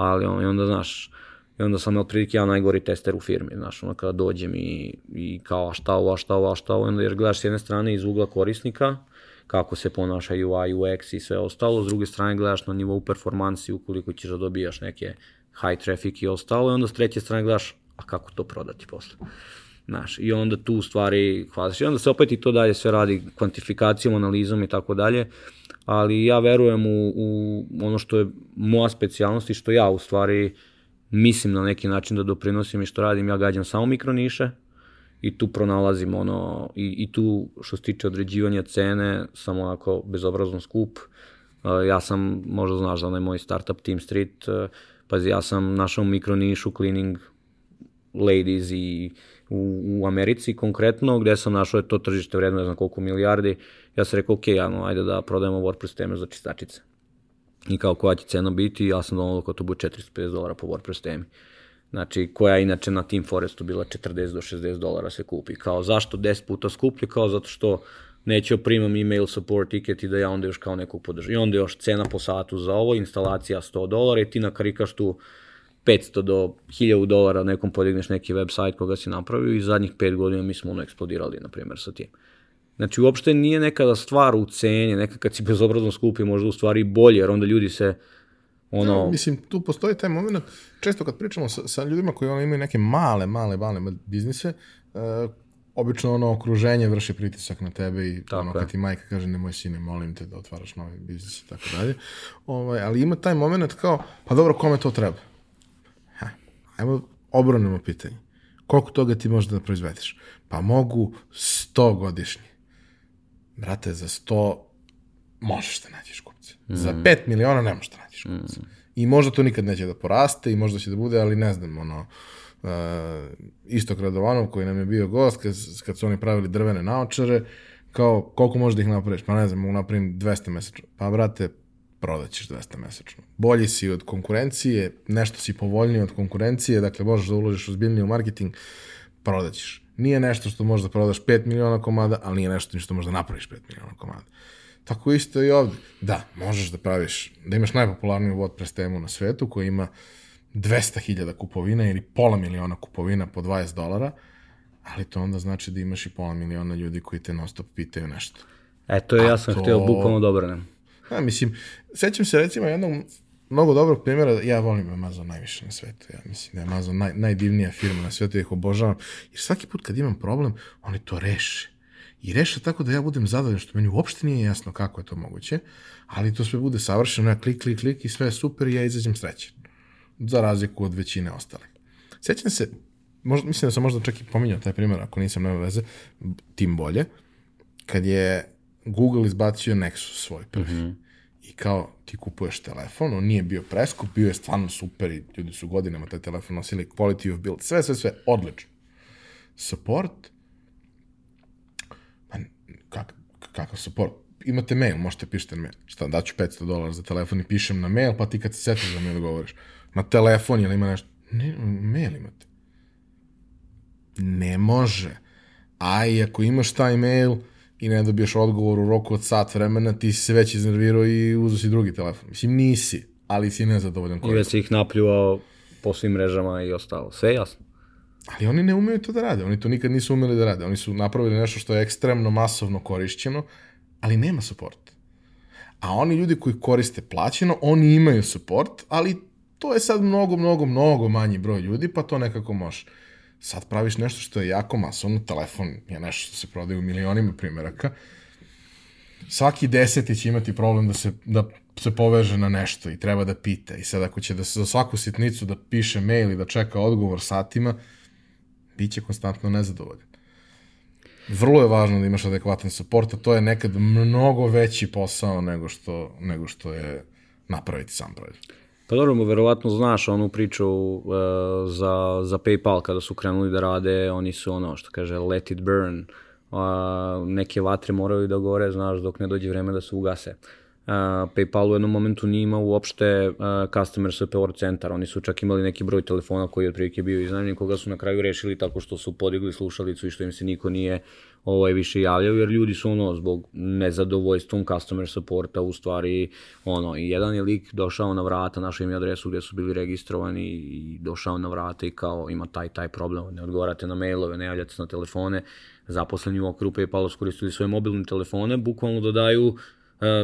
ali on, i onda, znaš, i onda sam otprilike ja najgori tester u firmi, znaš, ono kada dođem i, i kao šta ovo, šta ovo, šta ovo, onda jer gledaš s jedne strane iz ugla korisnika, kako se ponaša UI, UX i sve ostalo, s druge strane gledaš na nivou performansi ukoliko ćeš da dobijaš neke high traffic i ostalo, i onda s treće strane gledaš, a kako to prodati posle. Znaš, i onda tu stvari hvataš. I onda se opet i to dalje sve radi kvantifikacijom, analizom i tako dalje ali ja verujem u, u ono što je moja specijalnost i što ja u stvari mislim na neki način da doprinosim i što radim, ja gađam samo mikroniše i tu pronalazim ono, i, i tu što se tiče određivanja cene, samo onako bezobrazno skup. Uh, ja sam, možda znaš za onaj moj startup Team Street, uh, pazi, ja sam našao mikronišu cleaning ladies i u, u Americi konkretno, gde sam našao je to tržište vredno ne znam koliko milijardi, ja sam rekao, ok, no, ajde da prodajemo WordPress teme za čistačice. I kao koja će cena biti, ja sam donalo kao to bude 450 dolara po WordPress temi. Znači, koja je inače na Team Forestu bila 40 do 60 dolara se kupi. Kao, zašto 10 puta skuplje? Kao, zato što neću da primam email support ticket i da ja onda još kao nekog podržam. I onda još cena po satu za ovo, instalacija 100 dolara i ti nakarikaš tu 500 do 1000 dolara nekom podigneš neki website koga si napravio i zadnjih 5 godina mi smo ono eksplodirali, na primjer, sa tim. Znači, uopšte nije nekada stvar u ceni, nekad kad si bezobrazno skupi, možda u stvari bolje, jer onda ljudi se ono... Ja, mislim, tu postoji taj moment, često kad pričamo sa, sa ljudima koji ono imaju neke male, male, male biznise, uh, obično ono okruženje vrši pritisak na tebe i Tako ono je. kad ti majka kaže nemoj sine, molim te da otvaraš novi biznis i tako dalje. Ovaj, ali ima taj moment kao, pa dobro, kome to treba? Ha, ajmo obronimo pitanje. Koliko toga ti možeš da proizvedeš? Pa mogu 100 godišnje. Brate, za 100 možeš da nađeš kupce. Za 5 miliona ne možeš da nađeš kupce. I možda to nikad neće da poraste i možda će da bude, ali ne znam, ono, uh, Istok Radovanov koji nam je bio gost, kad, kad su oni pravili drvene naočare, kao, koliko možeš da ih napraviš? Pa ne znam, mogu napravim 200 mesečno. Pa, brate, prodaćeš 200 mesečno. Bolji si od konkurencije, nešto si povoljniji od konkurencije, dakle možeš da uložiš ozbiljnije u marketing, prodaćeš. Nije nešto što možeš da prodaš 5 miliona komada, ali nije nešto što možeš da napraviš 5 miliona komada. Tako isto i ovde. Da, možeš da praviš, da imaš najpopularniju WordPress temu na svetu koja ima 200.000 kupovina ili pola miliona kupovina po 20 dolara, ali to onda znači da imaš i pola miliona ljudi koji te non stop pitaju nešto. E, to je, ja sam to- htio bukvalno da obranem. Ja, mislim, sećam se recimo jednog mnogo dobrog primjera, ja volim Amazon najviše na svetu, ja mislim da je Amazon naj, najdivnija firma na svetu, ja ih obožavam, jer svaki put kad imam problem, oni to reše. I reše tako da ja budem zadovoljan, što meni uopšte nije jasno kako je to moguće, ali to sve bude savršeno, ja klik, klik, klik i sve je super i ja izađem srećen. Za razliku od većine ostalih. Sećam se, možda, mislim da sam možda čak i pominjao taj primjer, ako nisam nema veze, tim bolje, kad je Google izbacio Nexus svoj prvi. I kao ti kupuješ telefon, on nije bio preskup, bio je stvarno super i ljudi su godinama taj telefon nosili, quality of build, sve, sve, sve, odlično. Support, pa kak, kakav support? Imate mail, možete pišete na mail. Šta, daću 500 dolara za telefon i pišem na mail, pa ti kad se setiš da mi odgovoriš. Na telefon ili ima nešto? Ne, mail imate. Ne može. A i ako imaš taj mail i ne dobiješ odgovor u roku od sat vremena, ti si se već iznervirao i uzo si drugi telefon. Mislim, nisi, ali si nezadovoljan I koji. već si ih napljuvao po svim mrežama i ostalo. Sve jasno. Ali oni ne umeju to da rade, oni to nikad nisu umeli da rade. Oni su napravili nešto što je ekstremno masovno korišćeno, ali nema support. A oni ljudi koji koriste plaćeno, oni imaju support, ali to je sad mnogo, mnogo, mnogo manji broj ljudi, pa to nekako može. Sad praviš nešto što je jako masovno, telefon je nešto što se prodaje u milionima primjeraka, svaki deseti će imati problem da se, da se poveže na nešto i treba da pita. I sad ako će da se za svaku sitnicu da piše mail i da čeka odgovor satima, bit će konstantno nezadovoljan. Vrlo je važno da imaš adekvatan support, a to je nekad mnogo veći posao nego što, nego što je napraviti sam proizvod. Pa dobro, verovatno znaš onu priču uh, za, za PayPal kada su krenuli da rade, oni su ono što kaže let it burn, uh, neke vatre moraju da gore, znaš, dok ne dođe vreme da se ugase. Uh, PayPal u jednom momentu nije imao uopšte uh, customer support centar, oni su čak imali neki broj telefona koji je otprilike bio iznajmljen, koga su na kraju rešili tako što su podigli slušalicu i što im se niko nije ovaj, više javljao, jer ljudi su ono, zbog nezadovoljstvom customer supporta, u stvari, ono, jedan je lik došao na vrata, našao im adresu gde su bili registrovani i došao na vrata i kao ima taj, taj problem, ne odgovarate na mailove, ne javljate se na telefone, zaposleni u okviru PayPal koristili svoje mobilne telefone, bukvalno dodaju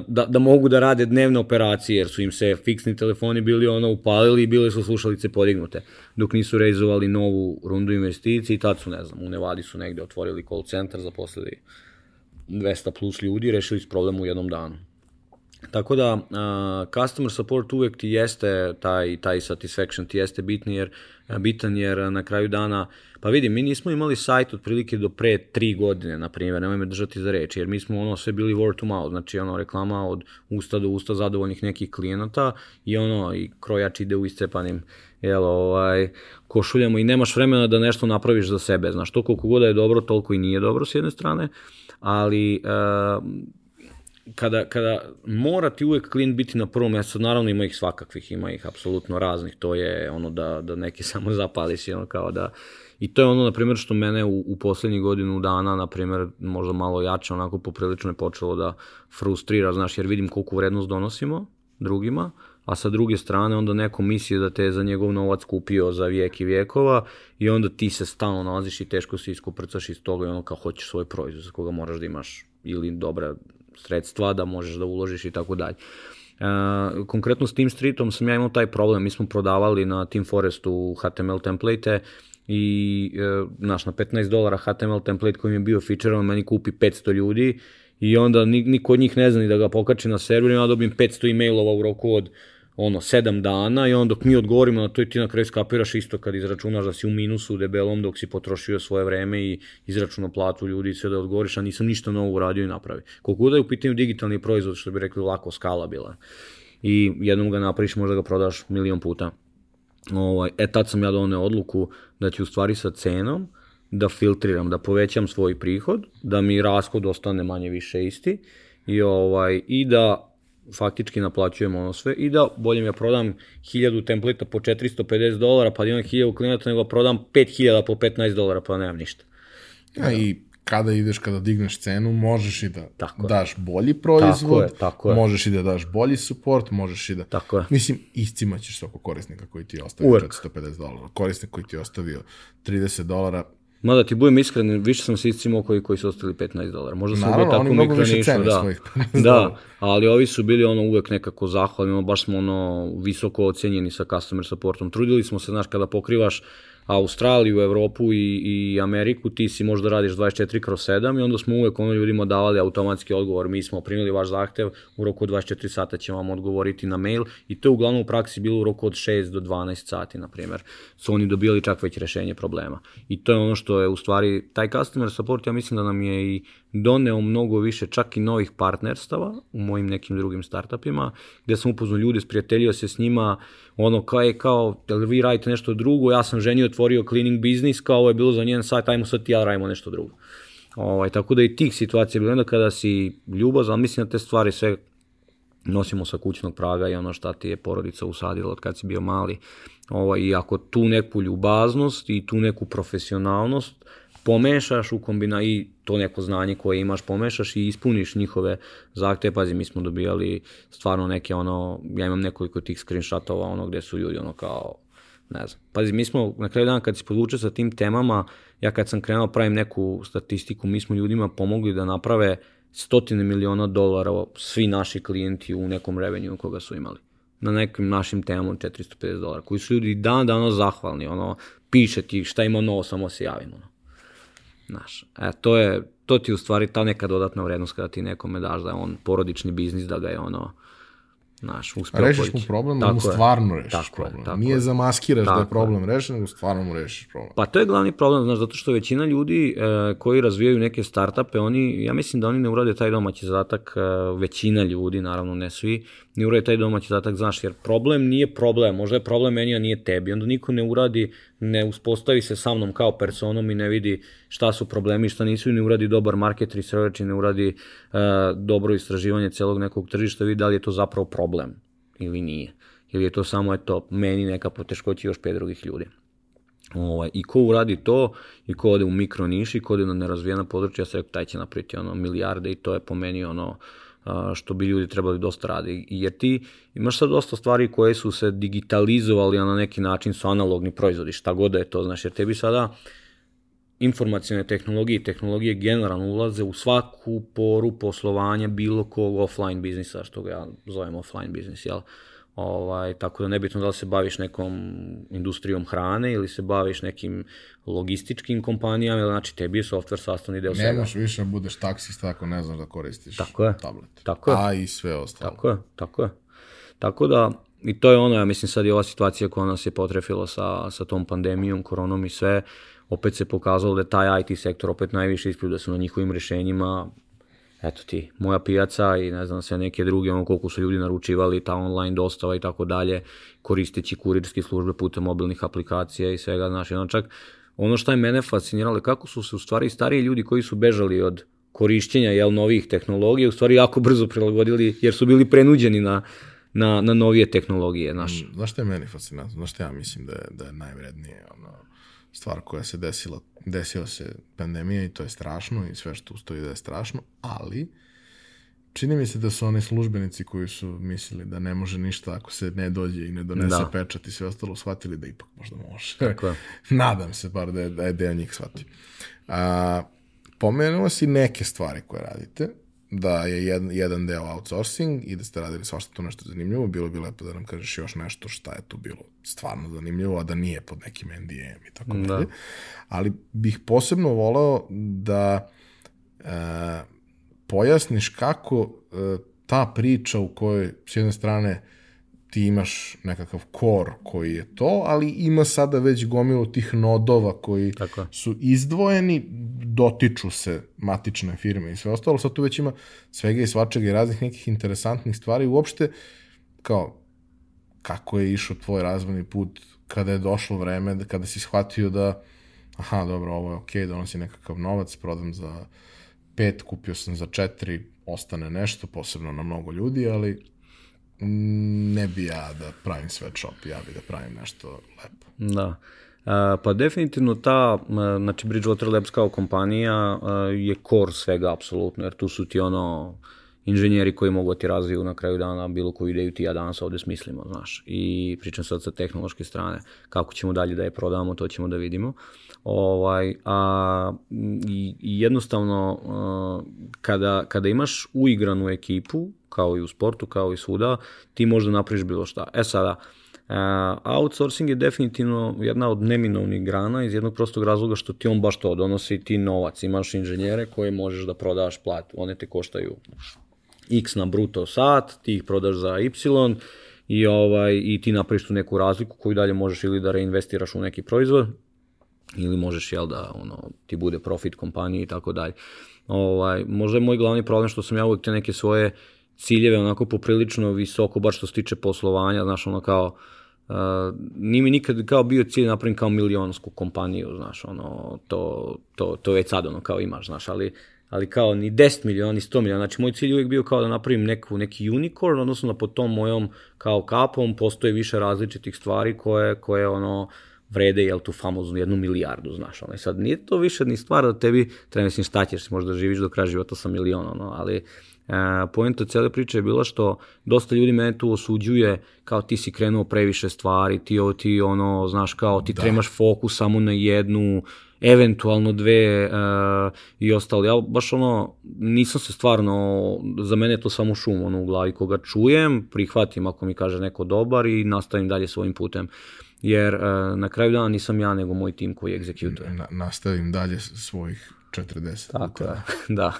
da, da mogu da rade dnevne operacije, jer su im se fiksni telefoni bili ono upalili i bile su slušalice podignute. Dok nisu realizovali novu rundu investicije i tad su, ne znam, u Nevadi su negde otvorili call centar, zaposlili 200 plus ljudi i rešili s problem u jednom danu. Tako da, uh, customer support uvek ti jeste, taj, taj satisfaction ti jeste bitni jer, bitan jer na kraju dana, pa vidi, mi nismo imali sajt otprilike do pre tri godine, na primjer, nemoj me držati za reč, jer mi smo ono sve bili word to mouth, znači ono reklama od usta do usta zadovoljnih nekih klijenata i ono, i krojač ide u iscepanim jel, ovaj, košuljama i nemaš vremena da nešto napraviš za sebe, znaš, to koliko god da je dobro, toliko i nije dobro s jedne strane, ali uh, kada, kada mora ti uvek klijent biti na prvom mjestu, naravno ima ih svakakvih, ima ih apsolutno raznih, to je ono da, da neki samo zapali si, ono kao da, i to je ono, na primjer, što mene u, u poslednjih godinu dana, na primjer, možda malo jače, onako poprilično je počelo da frustrira, znaš, jer vidim koliko vrednost donosimo drugima, a sa druge strane onda neko misli da te je za njegov novac kupio za vijek i vijekova i onda ti se stalno nalaziš i teško se iskuprcaš iz toga i ono kao hoćeš svoj proizvod za koga moraš da imaš ili dobra sredstva da možeš da uložiš i tako dalje. Uh, konkretno s Team Streetom sam ja imao taj problem, mi smo prodavali na Team Forestu HTML template i e, naš na 15 dolara HTML template koji mi je bio featureovan, meni kupi 500 ljudi i onda niko od njih ne zna ni da ga pokači na server i ja dobijem 500 e-mailova u roku od ono, sedam dana i onda dok mi odgovorimo na to i ti na kraju skapiraš isto kad izračunaš da si u minusu debelom dok si potrošio svoje vreme i izračunao platu ljudi i sve da odgovoriš, a nisam ništa novo uradio i napravi. Koliko da je u pitanju digitalni proizvod, što bi rekli lako skala bila. I jednom ga napraviš, možda ga prodaš milion puta. Ovaj, e tad sam ja doneo odluku da ću u stvari sa cenom da filtriram, da povećam svoj prihod, da mi rashod ostane manje više isti i, ovaj, i da faktički naplaćujem ono sve i da bolje mi ja prodam 1000 templeta po 450 dolara pa da imam 1000 klijenata nego prodam 5000 po 15 dolara pa nemam ništa. Ja, i kada ideš, kada digneš cenu, možeš i da tako daš bolji proizvod, tako je, tako je. možeš i da daš bolji support, možeš i da... Tako je. Mislim, iscimaćeš oko korisnika koji ti je ostavio Uvek. 450 dolara. Korisnik koji ti je ostavio 30 dolara, Mada ti budem iskren, više sam se iscimao koji, koji su ostali 15 dolara. Možda sam bio tako mikronišu, da. Svojih da, ali ovi su bili ono uvek nekako zahvalni, ono, baš smo ono visoko ocenjeni sa customer supportom. Trudili smo se, znaš, kada pokrivaš Australiju, Evropu i, i Ameriku, ti si možda radiš 24 kroz 7 i onda smo uvek ono ljudima davali automatski odgovor, mi smo primili vaš zahtev, u roku od 24 sata ćemo vam odgovoriti na mail i to je uglavnom u praksi bilo u roku od 6 do 12 sati, na primjer. Su oni dobili čak već rešenje problema. I to je ono što je u stvari, taj customer support, ja mislim da nam je i doneo mnogo više čak i novih partnerstava u mojim nekim drugim startupima, gde sam upoznao ljude, sprijateljio se s njima, ono kao je kao, da vi radite nešto drugo, ja sam ženio, otvorio cleaning biznis, kao ovo je bilo za njen sajt, ajmo sad ti ja radimo nešto drugo. Ovaj, tako da i tih situacija bilo onda kada si ljubazan, mislim da te stvari sve nosimo sa kućnog praga i ono šta ti je porodica usadila od kad si bio mali. Ovaj, I ako tu neku ljubaznost i tu neku profesionalnost pomešaš u kombina i to neko znanje koje imaš pomešaš i ispuniš njihove zahteve. Pazi, mi smo dobijali stvarno neke ono, ja imam nekoliko tih screenshotova ono gde su ljudi ono kao ne znam. Pazi, mi smo na kraju dana kad se podvuče sa tim temama, ja kad sam krenuo pravim neku statistiku, mi smo ljudima pomogli da naprave stotine miliona dolara svi naši klijenti u nekom revenju koga su imali na nekim našim temama 450 dolara, koji su ljudi dan dano zahvalni, ono, piše ti šta ima novo, samo se javimo. Ono. Znaš, e, to je, to ti u stvari ta neka dodatna vrednost kada ti nekome daš da je on porodični biznis, da ga je ono, Znaš, uspeo Rešiš mu problem, da mu stvarno rešiš tako problem. Je, tako Nije je. zamaskiraš tako da je problem je. rešen, nego stvarno mu rešiš problem. Pa to je glavni problem, znaš, zato što većina ljudi e, koji razvijaju neke startupe, oni, ja mislim da oni ne urade taj domaći zadatak, e, većina ljudi, naravno ne svi, ne urade taj domaći zadatak, znaš, jer problem nije problem, možda je problem meni, a nije tebi, onda niko ne uradi, ne uspostavi se sa mnom kao personom i ne vidi šta su problemi, šta nisu ne uradi dobar market research i ne uradi uh, dobro istraživanje celog nekog tržišta, vidi da li je to zapravo problem ili nije. Ili je to samo, eto, meni neka poteškoća i još pet drugih ljudi. Ovaj, I ko uradi to, i ko ode u mikro niši, ko ode na nerazvijena područja, rekao, taj će napriti ono, milijarde i to je po meni ono, što bi ljudi trebali dosta radi. Jer ti imaš sad dosta stvari koje su se digitalizovali, a na neki način su analogni proizvodi, šta god da je to, znaš, jer tebi sada informacijone tehnologije i tehnologije generalno ulaze u svaku poru poslovanja bilo kog offline biznisa, što ga ja zovem offline biznis, jel? Ovaj, tako da nebitno da li se baviš nekom industrijom hrane ili se baviš nekim logističkim kompanijama, znači tebi je software sastavni deo svega. Nemaš više da budeš taksista ako ne znaš da koristiš tako je, tablet. Tako je. A i sve ostalo. Tako je, tako je. Tako da, i to je ono, ja mislim sad i ova situacija koja nas je potrefila sa, sa tom pandemijom, koronom i sve, opet se pokazalo da je taj IT sektor opet najviše da su na njihovim rešenjima eto ti, moja pijaca i ne znam sve neke druge, ono koliko su ljudi naručivali, ta online dostava i tako dalje, koristeći kurirske službe putem mobilnih aplikacija i svega, znaš, ono čak, ono što je mene fasciniralo, kako su se u stvari stariji ljudi koji su bežali od korišćenja jel, novih tehnologija, u stvari jako brzo prilagodili, jer su bili prenuđeni na, na, na novije tehnologije, znaš. Mm, znaš što je meni fascinantno? Znaš što ja mislim da je, da je najvrednije, ono, stvar koja se desila, desila se pandemija i to je strašno i sve što ustoji da je strašno, ali čini mi se da su oni službenici koji su mislili da ne može ništa ako se ne dođe i ne donese da. pečat i sve ostalo, shvatili da ipak možda može. Tako je. Nadam se bar da je, da je deo njih shvatio. A, pomenuo si neke stvari koje radite da je jedan, jedan deo outsourcing i da ste radili svašta tu nešto zanimljivo, bilo bi lepo da nam kažeš još nešto šta je tu bilo stvarno zanimljivo, a da nije pod nekim NDM i tako da. dalje. Ali bih posebno voleo da e, pojasniš kako e, ta priča u kojoj s jedne strane ti imaš nekakav kor koji je to, ali ima sada već gomilu tih nodova koji Tako. su izdvojeni, dotiču se matične firme i sve ostalo, sad tu već ima svega i svačega i raznih nekih interesantnih stvari, uopšte kao kako je išao tvoj razvojni put kada je došlo vreme, kada si shvatio da aha, dobro, ovo je okej, okay, donosi nekakav novac, prodam za pet, kupio sam za četiri, ostane nešto, posebno na mnogo ljudi, ali ne bi ja da pravim sweatshop, ja bi da pravim nešto lepo. Da. Uh, pa definitivno ta, znači Bridgewater Labs kao kompanija uh, je core svega apsolutno, jer tu su ti ono inženjeri koji mogu da ti razviju na kraju dana bilo koju ideju ti ja danas ovde smislimo, znaš. I pričam sad sa tehnološke strane, kako ćemo dalje da je prodamo, to ćemo da vidimo. Ovaj, a, i, i jednostavno, kada, kada imaš uigranu ekipu, kao i u sportu, kao i svuda, ti možda napraviš bilo šta. E sada, outsourcing je definitivno jedna od neminovnih grana iz jednog prostog razloga što ti on baš to donosi ti novac. Imaš inženjere koje možeš da prodaš plat. One te koštaju x na bruto sat, ti ih prodaš za y i, ovaj, i ti napraviš tu neku razliku koju dalje možeš ili da reinvestiraš u neki proizvod ili možeš jel da ono ti bude profit kompanije i tako dalje. Ovaj možda je moj glavni problem što sam ja uvek te neke svoje ciljeve onako poprilično visoko baš što se tiče poslovanja, znaš ono kao Uh, nije mi nikad kao bio cilj napravim kao milionsku kompaniju, znaš, ono, to, to, to već sad ono kao imaš, znaš, ali, ali kao ni 10 miliona, ni 100 miliona, znači moj cilj uvijek bio kao da napravim neku, neki unicorn, odnosno da po tom mojom kao kapom postoje više različitih stvari koje, koje ono, uh, vrede, jel, tu famoznu jednu milijardu, znaš, ono, sad nije to više ni stvar da tebi, treba mislim šta ćeš, možda živiš do kraja života sa milion, ono, ali e, poenta cele priče je bila što dosta ljudi mene tu osuđuje kao ti si krenuo previše stvari, ti, ti ono, znaš, kao ti da. tremaš fokus samo na jednu, eventualno dve uh, i ostalo. Ja baš ono, nisam se stvarno, za mene je to samo šum ono, u glavi. Koga čujem, prihvatim ako mi kaže neko dobar i nastavim dalje svojim putem. Uh, jer uh, na kraju dana nisam ja nego moj tim koji egzekutuje. Na, nastavim dalje svojih 40. Tako da, da,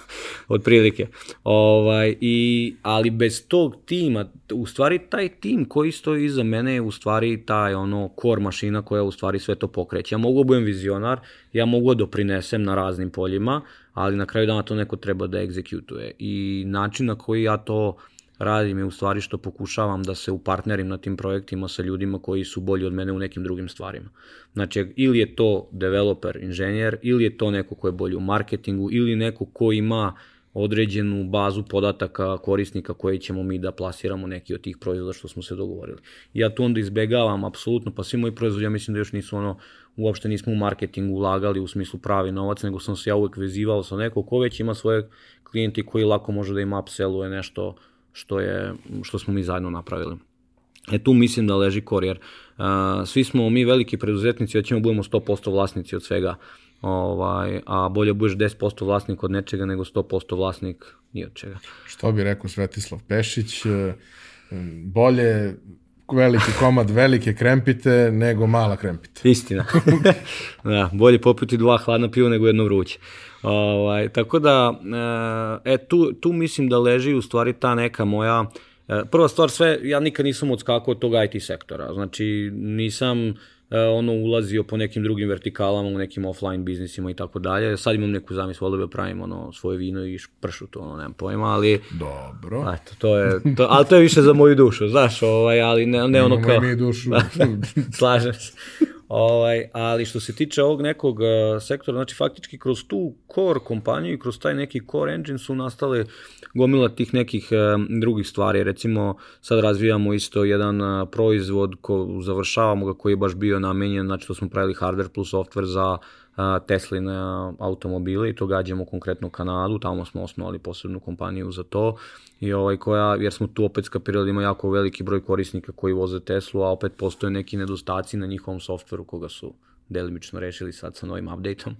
otprilike. Ovaj, i, ali bez tog tima, u stvari taj tim koji stoji iza mene je u stvari taj ono core mašina koja u stvari sve to pokreće. Ja mogu da budem vizionar, ja mogu da doprinesem na raznim poljima, ali na kraju dana to neko treba da egzekutuje. I način na koji ja to radim je u stvari što pokušavam da se upartnerim na tim projektima sa ljudima koji su bolji od mene u nekim drugim stvarima. Znači, ili je to developer, inženjer, ili je to neko ko je bolji u marketingu, ili neko ko ima određenu bazu podataka korisnika koje ćemo mi da plasiramo neki od tih proizvoda što smo se dogovorili. Ja tu onda izbegavam apsolutno, pa svi moji proizvodi ja mislim da još nisu ono, uopšte nismo u marketingu ulagali u smislu pravi novac, nego sam se ja uvek vezivao sa nekog ko već ima svoje klijenti koji lako može da im upselluje nešto što, je, što smo mi zajedno napravili. E tu mislim da leži korijer. Svi smo mi veliki preduzetnici, ćemo budemo 100% vlasnici od svega, ovaj, a bolje budeš 10% vlasnik od nečega nego 100% vlasnik ni od čega. Što bi rekao Svetislav Pešić, e, bolje veliki komad velike krempite nego mala krempite. Istina. da, bolje popiti dva hladna piva nego jedno vruće. Ovaj, tako da, e, e, tu, tu mislim da leži u stvari ta neka moja, e, prva stvar sve, ja nikad nisam odskakao od tog IT sektora, znači nisam e, ono ulazio po nekim drugim vertikalama u nekim offline biznisima i tako dalje. Sad imam neku zamislu, volio da pravim ono svoje vino i pršu to, ono, nemam pojma, ali... Dobro. Eto, to je, to, ali to je više za moju dušu, znaš, ovaj, ali ne, ne ono kao... Imamo mi dušu. Slažem se. Ovaj, ali što se tiče ovog nekog uh, sektora, znači faktički kroz tu core kompaniju i kroz taj neki core engine su nastale gomila tih nekih uh, drugih stvari. Recimo sad razvijamo isto jedan uh, proizvod, ko, završavamo ga koji je baš bio namenjen, znači to smo pravili hardware plus software za Tesline automobile i to gađamo konkretno Kanadu, tamo smo osnovali posebnu kompaniju za to i ovaj koja, jer smo tu opet skapirali da ima jako veliki broj korisnika koji voze Teslu, a opet postoje neki nedostaci na njihovom softveru koga su delimično rešili sad sa novim updateom.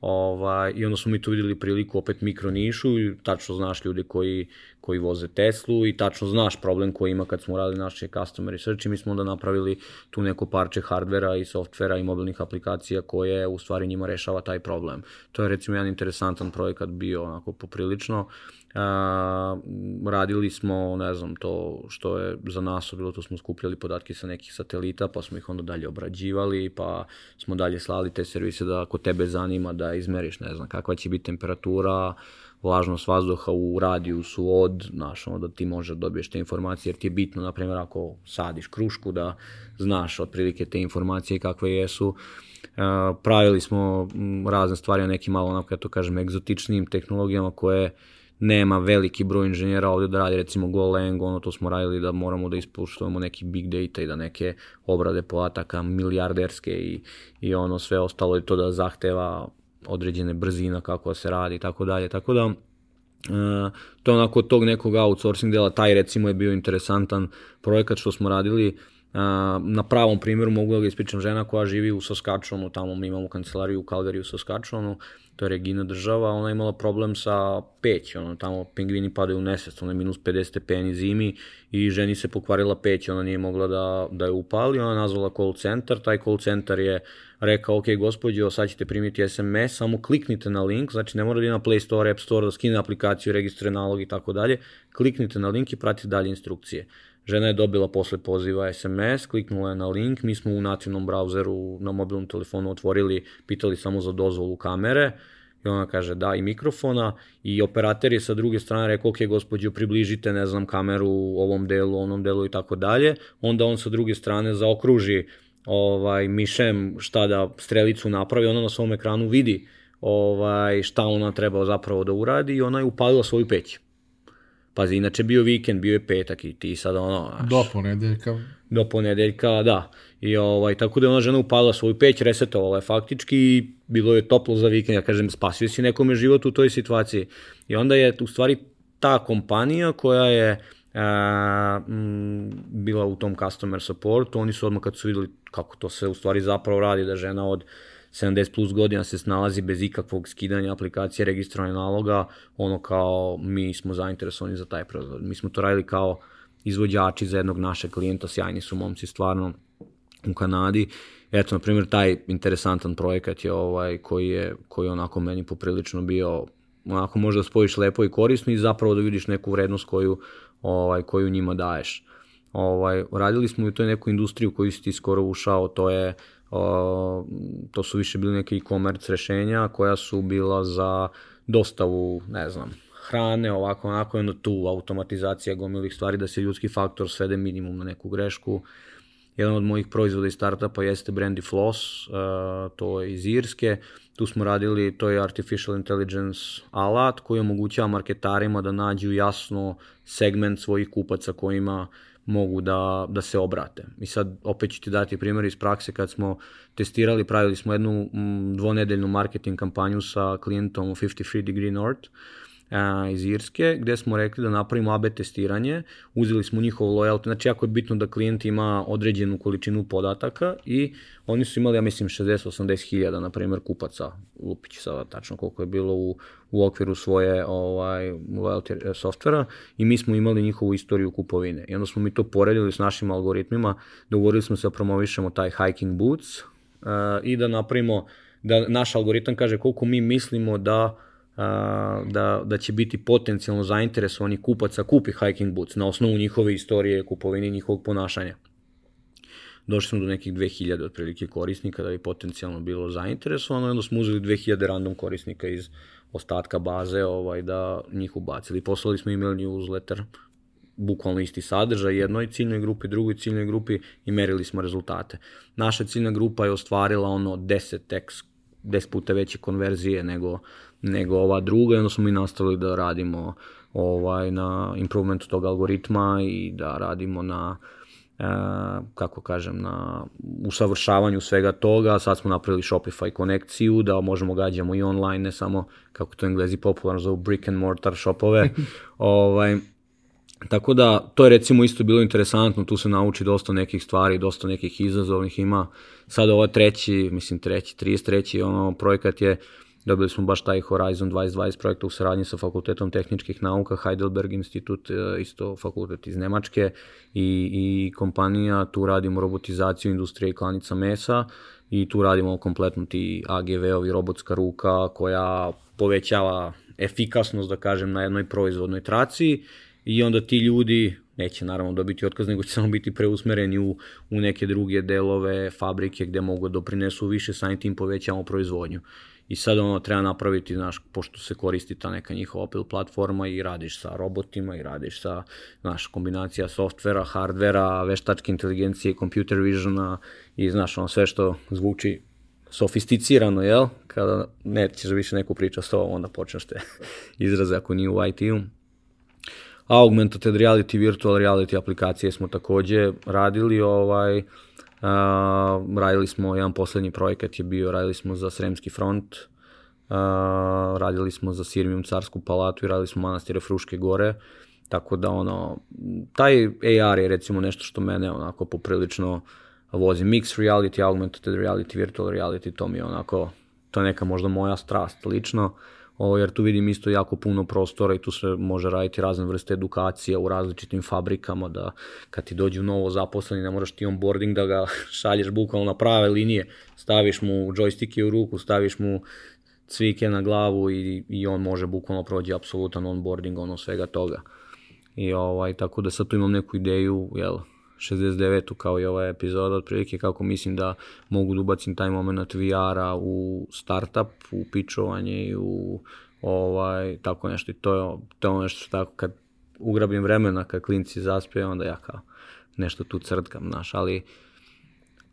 Ovaj, I onda smo mi tu videli priliku opet mikro nišu i tačno znaš ljude koji, koji voze Teslu i tačno znaš problem koji ima kad smo radili naše customer research i mi smo onda napravili tu neko parče hardvera i softvera i mobilnih aplikacija koje u stvari njima rešava taj problem. To je recimo jedan interesantan projekat bio onako poprilično. A, radili smo, ne znam, to što je za nas bilo, to smo skupljali podatke sa nekih satelita, pa smo ih onda dalje obrađivali, pa smo dalje slali te servise da ako tebe zanima da izmeriš, ne znam, kakva će biti temperatura, vlažnost vazduha u radijusu od, znaš, ono da ti možeš da dobiješ te informacije, jer ti je bitno, na primjer, ako sadiš krušku, da znaš otprilike te informacije kakve jesu. Uh, pravili smo razne stvari na nekim malo, onako, ja to kažem, egzotičnim tehnologijama koje nema veliki broj inženjera ovde da radi recimo Golang, ono to smo radili da moramo da ispuštujemo neki big data i da neke obrade podataka milijarderske i, i ono sve ostalo je to da zahteva određene brzina kako se radi i tako dalje, tako da Uh, to onako tog nekog outsourcing dela, taj recimo je bio interesantan projekat što smo radili, na pravom primjeru mogu da ga ispričam žena koja živi u Saskatchewanu, tamo mi imamo kancelariju u Calgary u Saskatchewanu, to je Regina država, ona je imala problem sa peć, ono, tamo pingvini padaju u nesvest, ona je minus 50 stepeni zimi i ženi se pokvarila peć, ona nije mogla da, da je upali, ona je nazvala call center, taj call center je rekao, ok, gospođo, sad ćete primiti SMS, samo kliknite na link, znači ne mora da je na Play Store, App Store, da skine aplikaciju, registruje nalog i tako dalje, kliknite na link i pratite dalje instrukcije. Žena je dobila posle poziva SMS, kliknula je na link, mi smo u nativnom brauzeru na mobilnom telefonu otvorili, pitali samo za dozvolu kamere, i ona kaže da i mikrofona i operater je sa druge strane rekao ok gospođo približite ne znam kameru u ovom delu, onom delu i tako dalje, onda on sa druge strane zaokruži ovaj mišem šta da strelicu napravi, ona na svom ekranu vidi ovaj šta ona treba zapravo da uradi i ona je upalila svoju peć. Pazi, inače bio vikend, bio je petak i ti sad ono... Znaš, do ponedeljka. Do ponedeljka, da. I ovaj, tako da je ona žena upala svoju peć, resetovala je faktički i bilo je toplo za vikend. Ja kažem, spasio si nekome život u toj situaciji. I onda je u stvari ta kompanija koja je a, m, bila u tom customer supportu, oni su odmah kad su videli kako to se u stvari zapravo radi, da žena od 70 plus godina se snalazi bez ikakvog skidanja aplikacije registrovanja naloga, ono kao mi smo zainteresovani za taj proizvod. Mi smo to radili kao izvođači za jednog našeg klijenta, sjajni su momci stvarno u Kanadi. Eto, na primjer, taj interesantan projekat je ovaj koji je, koji je onako meni poprilično bio onako možda spojiš lepo i korisno i zapravo da vidiš neku vrednost koju, ovaj, koju njima daješ. Ovaj, radili smo i u toj neku industriju koju si ti skoro ušao, to je o, to su više bili neke e-commerce rešenja koja su bila za dostavu, ne znam, hrane, ovako, onako, jedno tu automatizacija gomilih stvari da se ljudski faktor svede minimum na neku grešku. Jedan od mojih proizvoda iz startupa jeste Brandy Floss, uh, to je iz Irske. Tu smo radili, to je Artificial Intelligence alat koji omogućava marketarima da nađu jasno segment svojih kupaca kojima mogu da, da se obrate. I sad opet ću ti dati primjer iz prakse kad smo testirali, pravili smo jednu m, dvonedeljnu marketing kampanju sa klijentom 53 Degree North a, iz Irske, gde smo rekli da napravimo AB testiranje, uzeli smo njihov loyalty, znači jako je bitno da klijent ima određenu količinu podataka i oni su imali, ja mislim, 60-80 hiljada, na primjer, kupaca, lupići sada tačno koliko je bilo u, u okviru svoje ovaj, loyalty softvera. I mi smo imali njihovu istoriju kupovine. I onda smo mi to poredili s našim algoritmima, dogovorili smo se da promovišemo taj hiking boots uh, i da napravimo, da naš algoritam kaže koliko mi mislimo da da, da će biti potencijalno zainteresovani kupaca kupi hiking boots na osnovu njihove istorije kupovine njihovog ponašanja. Došli smo do nekih 2000 otprilike korisnika da bi potencijalno bilo zainteresovano onda smo uzeli 2000 random korisnika iz ostatka baze ovaj, da njih ubacili. Poslali smo email newsletter, bukvalno isti sadržaj jednoj ciljnoj grupi, drugoj ciljnoj grupi i merili smo rezultate. Naša ciljna grupa je ostvarila ono 10x 10 puta veće konverzije nego, nego ova druga i onda smo mi nastavili da radimo ovaj, na improvementu tog algoritma i da radimo na e, kako kažem, na usavršavanju svega toga. Sad smo napravili Shopify konekciju da možemo gađamo i online, ne samo kako to englezi popularno zovu brick and mortar shopove. ovaj, Tako da, to je recimo isto bilo interesantno, tu se nauči dosta nekih stvari, dosta nekih izazovnih ima. Sada ovo treći, mislim treći, 33. ono, projekat je, dobili smo baš taj Horizon 2020 projekta u saradnji sa Fakultetom tehničkih nauka, Heidelberg institut, e, isto fakultet iz Nemačke i, i kompanija, tu radimo robotizaciju industrije i klanica mesa i tu radimo kompletno ti AGV-ovi robotska ruka koja povećava efikasnost, da kažem, na jednoj proizvodnoj traci i onda ti ljudi neće naravno dobiti otkaz, nego će samo biti preusmereni u, u neke druge delove fabrike gde mogu da doprinesu više, samim tim povećamo proizvodnju. I sad ono treba napraviti, znaš, pošto se koristi ta neka njihova Opel platforma i radiš sa robotima i radiš sa, znaš, kombinacija softvera, hardvera, veštačke inteligencije, computer visiona i, znaš, ono sve što zvuči sofisticirano, jel? Kada nećeš više neku priča s tobom, onda počneš te izraze ako nije u IT-u. Augmented reality, virtual reality aplikacije smo takođe radili, ovaj, Uh, radili smo, jedan poslednji projekat je bio, radili smo za Sremski front, uh, radili smo za Sirmijum Carsku palatu i radili smo manastire Fruške gore, tako da ono, taj AR je recimo nešto što mene onako poprilično vozi. Mixed reality, augmented reality, virtual reality, to mi je onako, to je neka možda moja strast lično. Uh, o, jer tu vidim isto jako puno prostora i tu se može raditi razne vrste edukacija u različitim fabrikama, da kad ti dođu novo zaposleni, ne moraš ti onboarding da ga šalješ bukvalno na prave linije, staviš mu joystike u ruku, staviš mu cvike na glavu i, i on može bukvalno prođe apsolutan onboarding, ono svega toga. I ovaj, tako da sad tu imam neku ideju, jel, 69. kao i ova epizoda, otprilike kako mislim da mogu da ubacim taj moment VR-a u startup, u pičovanje i u ovaj, tako nešto. I to je, to je nešto što tako kad ugrabim vremena, kad klinci zaspe, onda ja kao nešto tu crtkam, znaš, ali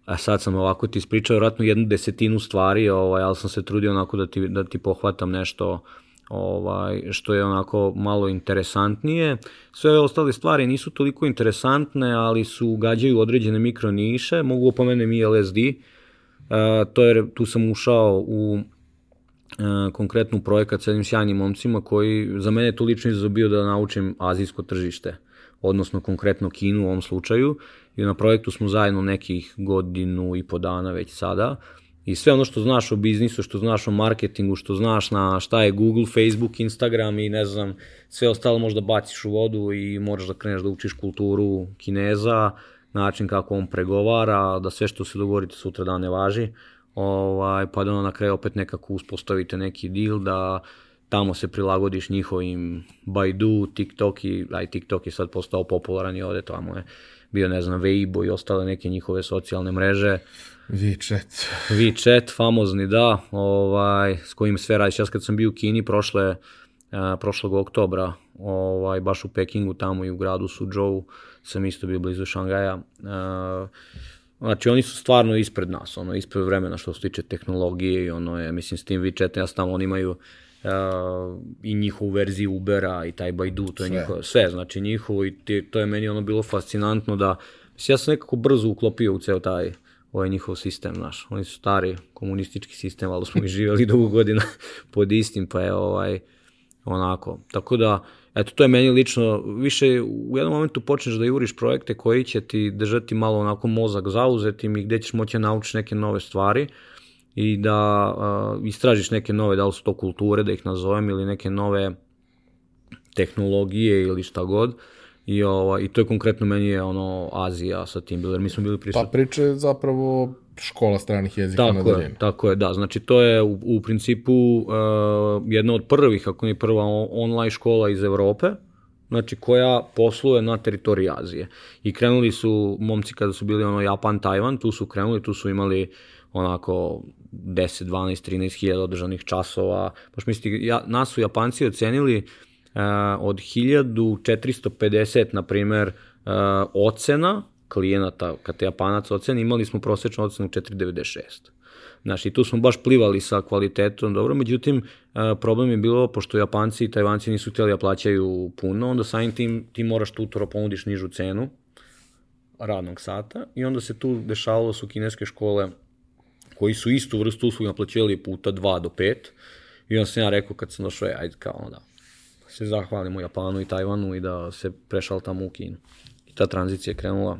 a sad sam ovako ti ispričao vratno jednu desetinu stvari, ovaj, ali sam se trudio onako da ti, da ti pohvatam nešto ovaj, što je onako malo interesantnije. Sve ostale stvari nisu toliko interesantne, ali su gađaju određene mikroniše, mogu opomenem i LSD, e, to je, tu sam ušao u e, konkretnu projekat sa jednim sjajnim momcima koji za mene je to lično izazov bio da naučim azijsko tržište, odnosno konkretno Kinu u ovom slučaju. I na projektu smo zajedno nekih godinu i po dana već sada i sve ono što znaš o biznisu, što znaš o marketingu, što znaš na šta je Google, Facebook, Instagram i ne znam, sve ostalo možda baciš u vodu i moraš da kreneš da učiš kulturu Kineza, način kako on pregovara, da sve što se dogovorite sutra dan ne važi, ovaj, pa da ono na kraju opet nekako uspostavite neki deal da tamo se prilagodiš njihovim Baidu, TikTok i, aj TikTok je sad postao popularan i ovde tamo je bio, ne znam, Weibo i ostale neke njihove socijalne mreže, WeChat. WeChat, famozni, da, ovaj, s kojim sve radiš. Ja kad sam bio u Kini prošle, uh, prošlog oktobra, ovaj, baš u Pekingu, tamo i u gradu Suzhou, sam isto bio blizu Šangaja. Uh, Znači, oni su stvarno ispred nas, ono, ispred vremena što se tiče tehnologije i ono je, mislim, s tim WeChat, ja tamo oni imaju uh, i njihovu verziju Ubera i taj Baidu, to je sve. njihovo, sve, znači njihovo i ti, to je meni ono bilo fascinantno da, mislim, ja sam nekako brzo uklopio u ceo taj ovaj njihov sistem, naš. Oni su stari komunistički sistem, ali smo i živjeli dugo godina pod istim, pa je ovaj, onako. Tako da, eto, to je meni lično, više u jednom momentu počneš da juriš projekte koji će ti držati malo onako mozak zauzetim i gde ćeš moći da naučiš neke nove stvari i da uh, istražiš neke nove, da li su to kulture, da ih nazovem, ili neke nove tehnologije ili šta god. Uh, I, ova, I to je konkretno meni je ono Azija sa tim bilo, jer mi smo bili prisutni. Pa priča je zapravo škola stranih jezika tako na daljinu. Je, tako je, da. Znači to je u, u principu uh, jedna od prvih, ako nije prva online škola iz Evrope, znači koja posluje na teritoriji Azije. I krenuli su momci kada su bili ono Japan, Tajvan, tu su krenuli, tu su imali onako 10, 12, 13 hiljada održanih časova. Baš mislite, ja, nas su Japanci ocenili od 1450, na primer, ocena klijenata, kad te Japanac oceni, imali smo prosečnu ocenu 496. Znači, tu smo baš plivali sa kvalitetom, dobro, međutim, problem je bilo, pošto Japanci i Tajvanci nisu htjeli da plaćaju puno, onda samim tim ti moraš tutoro ponudiš nižu cenu radnog sata i onda se tu dešavalo su kineske škole koji su istu vrstu usluga naplaćivali puta 2 do 5 i onda sam ja rekao kad sam došao, ajde kao onda, se zahvalimo Japanu i Tajvanu i da se prešal tamo u Kinu. I ta tranzicija je krenula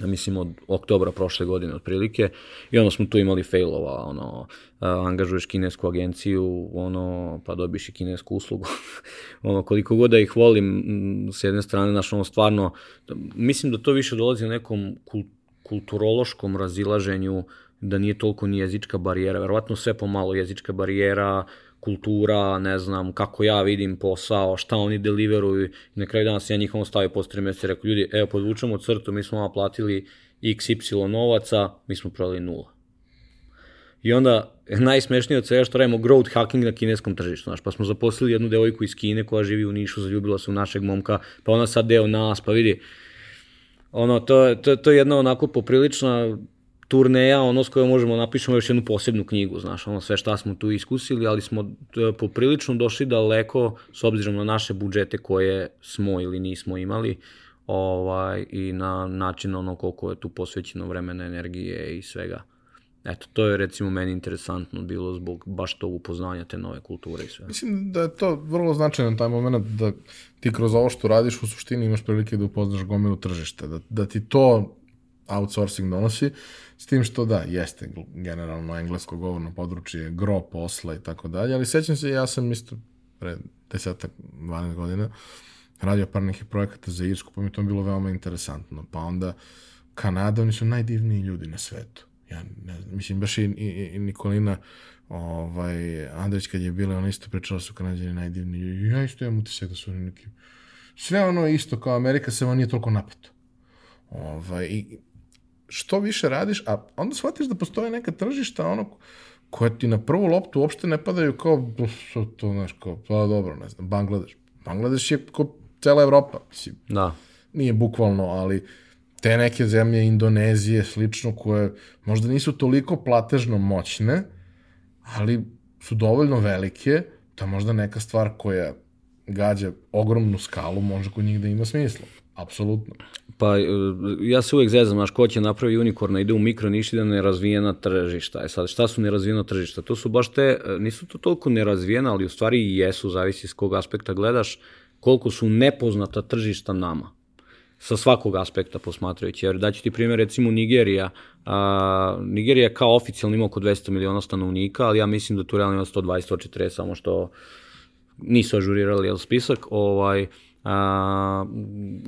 ja mislim od oktobra prošle godine otprilike i onda smo tu imali failova, ono, angažuješ kinesku agenciju, ono, pa dobiš i kinesku uslugu. ono, koliko god da ih volim, s jedne strane, znaš, ono, stvarno, mislim da to više dolazi na nekom kulturološkom razilaženju, da nije toliko ni jezička barijera, verovatno sve pomalo jezička barijera, kultura, ne znam, kako ja vidim posao, šta oni deliveruju i na kraju dana se ja njihovom stavio posle 3 meseca i rekao, ljudi, evo, podvučemo crtu, mi smo vam platili XY novaca, mi smo prodali nula. I onda, najsmešnije od svega što radimo growth hacking na kineskom tržištu, znaš, pa smo zaposlili jednu devojku iz Kine koja živi u Nišu, zaljubila se u našeg momka, pa ona sad deo nas, pa vidi, ono, to, to, to je jedna onako poprilična turneja, ono s kojom možemo napišemo još jednu posebnu knjigu, znaš, ono sve šta smo tu iskusili, ali smo e, poprilično došli daleko s obzirom na naše budžete koje smo ili nismo imali ovaj, i na način ono koliko je tu posvećeno vremena, energije i svega. Eto, to je recimo meni interesantno bilo zbog baš tog upoznanja te nove kulture i sve. Mislim da je to vrlo značajno taj moment da ti kroz ovo što radiš u suštini imaš prilike da upoznaš gomilu tržište, da, da ti to outsourcing donosi, s tim što da, jeste generalno englesko govorno područje, gro posla i tako dalje, ali sećam se, ja sam isto pre desetak, 12 godina radio par nekih projekata za Irsku, pa mi to bilo veoma interesantno. Pa onda Kanada, oni su najdivniji ljudi na svetu. Ja ne znam, mislim, baš i, i, i Nikolina ovaj, Andrić kad je bila, ona isto pričala da su kanadjani najdivniji. Ja isto imam utisak da su oni neki... Sve ono isto kao Amerika, samo nije toliko napeto. Ovaj, I što više radiš, a onda shvatiš da postoje neka tržišta ono koje ti na prvu loptu uopšte ne padaju kao, to, to znaš, kao, pa dobro, ne znam, Bangladeš. Bangladeš je kao cela Evropa, mislim. Da. Nije bukvalno, ali te neke zemlje, Indonezije, slično, koje možda nisu toliko platežno moćne, ali su dovoljno velike, da možda neka stvar koja gađa ogromnu skalu može kod njih da ima smisla. Apsolutno. Pa e, ja se uvek zezam, znaš, ko će napravi unikorna, ide u mikro niši da nerazvijena tržišta. E sad, šta su nerazvijena tržišta? To su baš te, e, nisu to toliko nerazvijena, ali u stvari i jesu, zavisi s kog aspekta gledaš, koliko su nepoznata tržišta nama sa svakog aspekta posmatrajući. Jer daću ti primjer, recimo Nigerija. A, Nigerija kao oficijalno ima oko 200 miliona stanovnika, ali ja mislim da tu realno ima 120-140, samo što nisu ažurirali jel, spisak. Ovaj, A,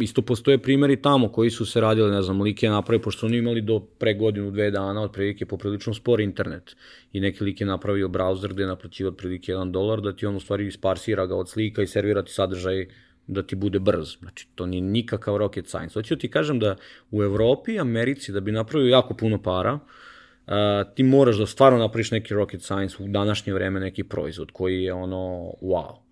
isto postoje primjeri tamo koji su se radili, ne znam, lik je napravio, pošto oni imali do pre godinu, dve dana, otprilike poprilično spor internet. I neki lik je napravio browser gde je naplaćivo otprilike 1 dolar, da ti on u stvari isparsira ga od slika i servira ti sadržaj da ti bude brz. Znači, to nije nikakav rocket science. Hoću ti kažem da u Evropi, Americi, da bi napravio jako puno para, uh, ti moraš da stvarno napraviš neki rocket science u današnje vreme, neki proizvod koji je ono, wow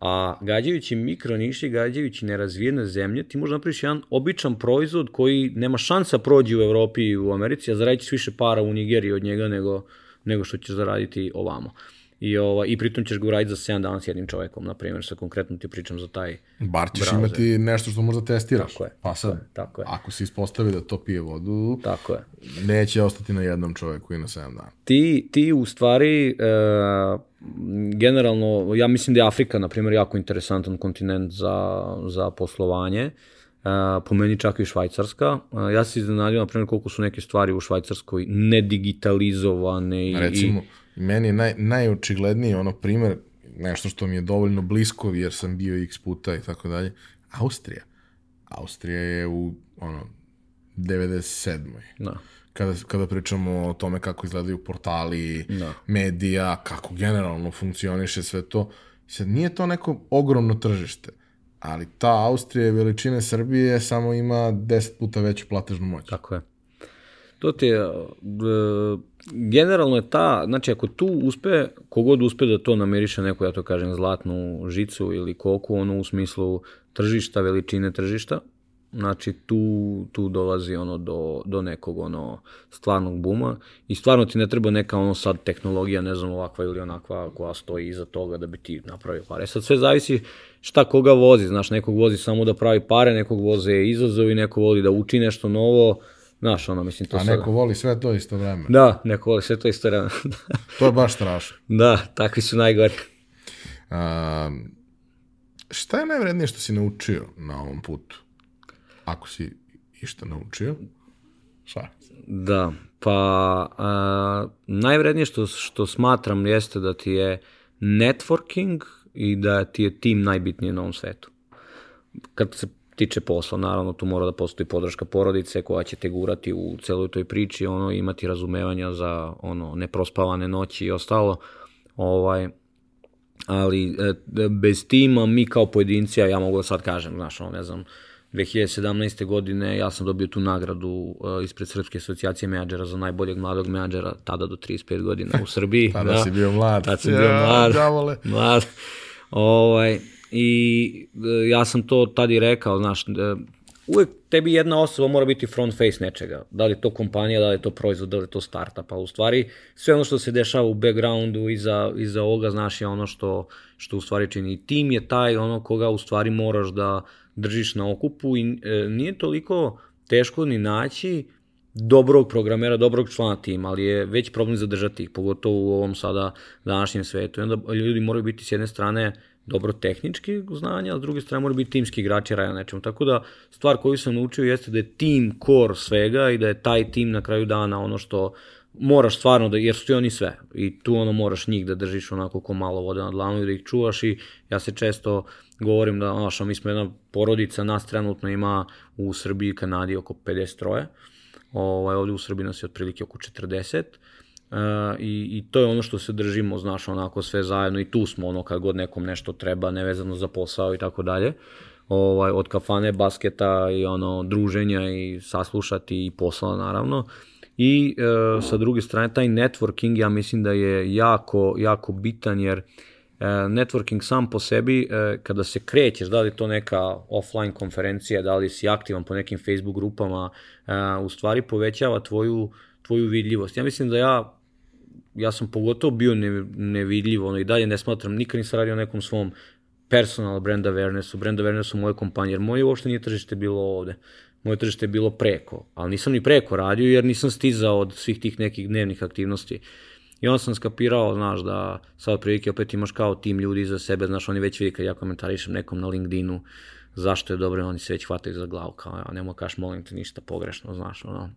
a gađajući mikroniši, gađajući nerazvijene zemlje, ti možda napraviš jedan običan proizvod koji nema šansa prođi u Evropi i u Americi, a zaradit ćeš više para u Nigeriji od njega nego, nego što ćeš zaraditi ovamo. I, ova, I pritom ćeš ga uraditi za 7 dana s jednim čovekom, na primjer, sa konkretno ti pričam za taj Bar ćeš browser. imati nešto što možda testiraš. Tako je. Pa sad, tako je, tako je. ako se ispostavi da to pije vodu, tako je. neće ostati na jednom čoveku i na 7 dana. Ti, ti u stvari, uh, generalno, ja mislim da je Afrika, na primjer, jako interesantan kontinent za, za poslovanje. Uh, po meni čak i Švajcarska. Uh, ja se iznenadio, na primjer, koliko su neke stvari u Švajcarskoj nedigitalizovane. I, Recimo, i... meni je naj, najočigledniji ono primjer, nešto što mi je dovoljno blisko, jer sam bio x puta i tako dalje, Austrija. Austrija je u ono, 97. Da kada, kada pričamo o tome kako izgledaju portali, da. medija, kako generalno funkcioniše sve to. Sad, nije to neko ogromno tržište, ali ta Austrija veličine Srbije samo ima 10 puta veću platežnu moć. Tako je. To ti je, generalno je ta, znači ako tu uspe, kogod uspe da to namiriše neku, ja to kažem, zlatnu žicu ili koku, ono u smislu tržišta, veličine tržišta, Znači tu, tu dolazi ono do, do nekog ono stvarnog buma i stvarno ti ne treba neka ono sad tehnologija, ne znam ovakva ili onakva koja stoji iza toga da bi ti napravio pare. Sad sve zavisi šta koga vozi, znaš nekog vozi samo da pravi pare, nekog voze izazov i neko voli da uči nešto novo, Znaš, ono, mislim, to A neko sada... voli sve to isto vreme. Da, neko voli sve to isto vreme. to je baš strašno. Da, takvi su najgori. Um, Šta je najvrednije što si naučio na ovom putu? Ako si išta naučio, šta? Da, pa a, najvrednije što, što smatram jeste da ti je networking i da ti je tim najbitnije na ovom svetu. Kad se tiče posla, naravno tu mora da postoji podrška porodice koja će te gurati u celoj toj priči, ono imati razumevanja za ono neprospavane noći i ostalo. Ovaj ali e, bez tima mi kao pojedinci, ja mogu da sad kažem, znaš, ono, ne znam, 2017. godine ja sam dobio tu nagradu uh, ispred Srpske asocijacije menadžera za najboljeg mladog menadžera tada do 35 godina u Srbiji. tada da, si bio mlad. Tada sam ja, bio mlad. Džavole. Mlad. Ovaj, I uh, ja sam to tada i rekao, znaš, uh, uvek tebi jedna osoba mora biti front face nečega. Da li je to kompanija, da li je to proizvod, da li je to startup. Pa u stvari sve ono što se dešava u backgroundu iza, iza ovoga, znaš, je ono što, što u stvari čini. Tim je taj ono koga u stvari moraš da držiš na okupu i e, nije toliko teško ni naći dobrog programera, dobrog člana tima, ali je već problem zadržati ih, pogotovo u ovom sada današnjem svetu. I onda ljudi moraju biti s jedne strane dobro tehnički znanja, a s druge strane moraju biti timski igrači raja nečemu. Tako da stvar koju sam naučio jeste da je tim core svega i da je taj tim na kraju dana ono što moraš stvarno da, jer su oni sve. I tu ono moraš njih da držiš onako ko malo vode na dlanu i da ih čuvaš. I ja se često govorim da, znaš, mi smo jedna porodica, nas trenutno ima u Srbiji i Kanadi oko 50 troje, ovaj, ovde u Srbiji nas je otprilike oko 40, Uh, i, i to je ono što se držimo, znaš, onako sve zajedno i tu smo ono kad god nekom nešto treba, nevezano za posao i tako dalje. Ovaj, od kafane, basketa i ono druženja i saslušati i posla naravno. I uh, sa druge strane taj networking ja mislim da je jako, jako bitan jer uh, networking sam po sebi uh, kada se krećeš, da li to neka offline konferencija, da li si aktivan po nekim Facebook grupama, uh, u stvari povećava tvoju, tvoju vidljivost. Ja mislim da ja ja sam pogotovo bio ne, nevidljiv, ono i dalje ne smatram, nikad nisam radio nekom svom personal brand awarenessu, brand awarenessu moje kompanije, jer moje uopšte nije tržište bilo ovde. Moje tržište je bilo preko, ali nisam ni preko radio jer nisam stizao od svih tih nekih dnevnih aktivnosti. I onda sam skapirao, znaš, da sad prilike opet imaš kao tim ljudi za sebe, znaš, oni već vidi kad ja komentarišem nekom na LinkedInu zašto je dobro, oni se već hvataju za glavu, kao, ja nemo kaš, molim te, ništa pogrešno, znaš, ono,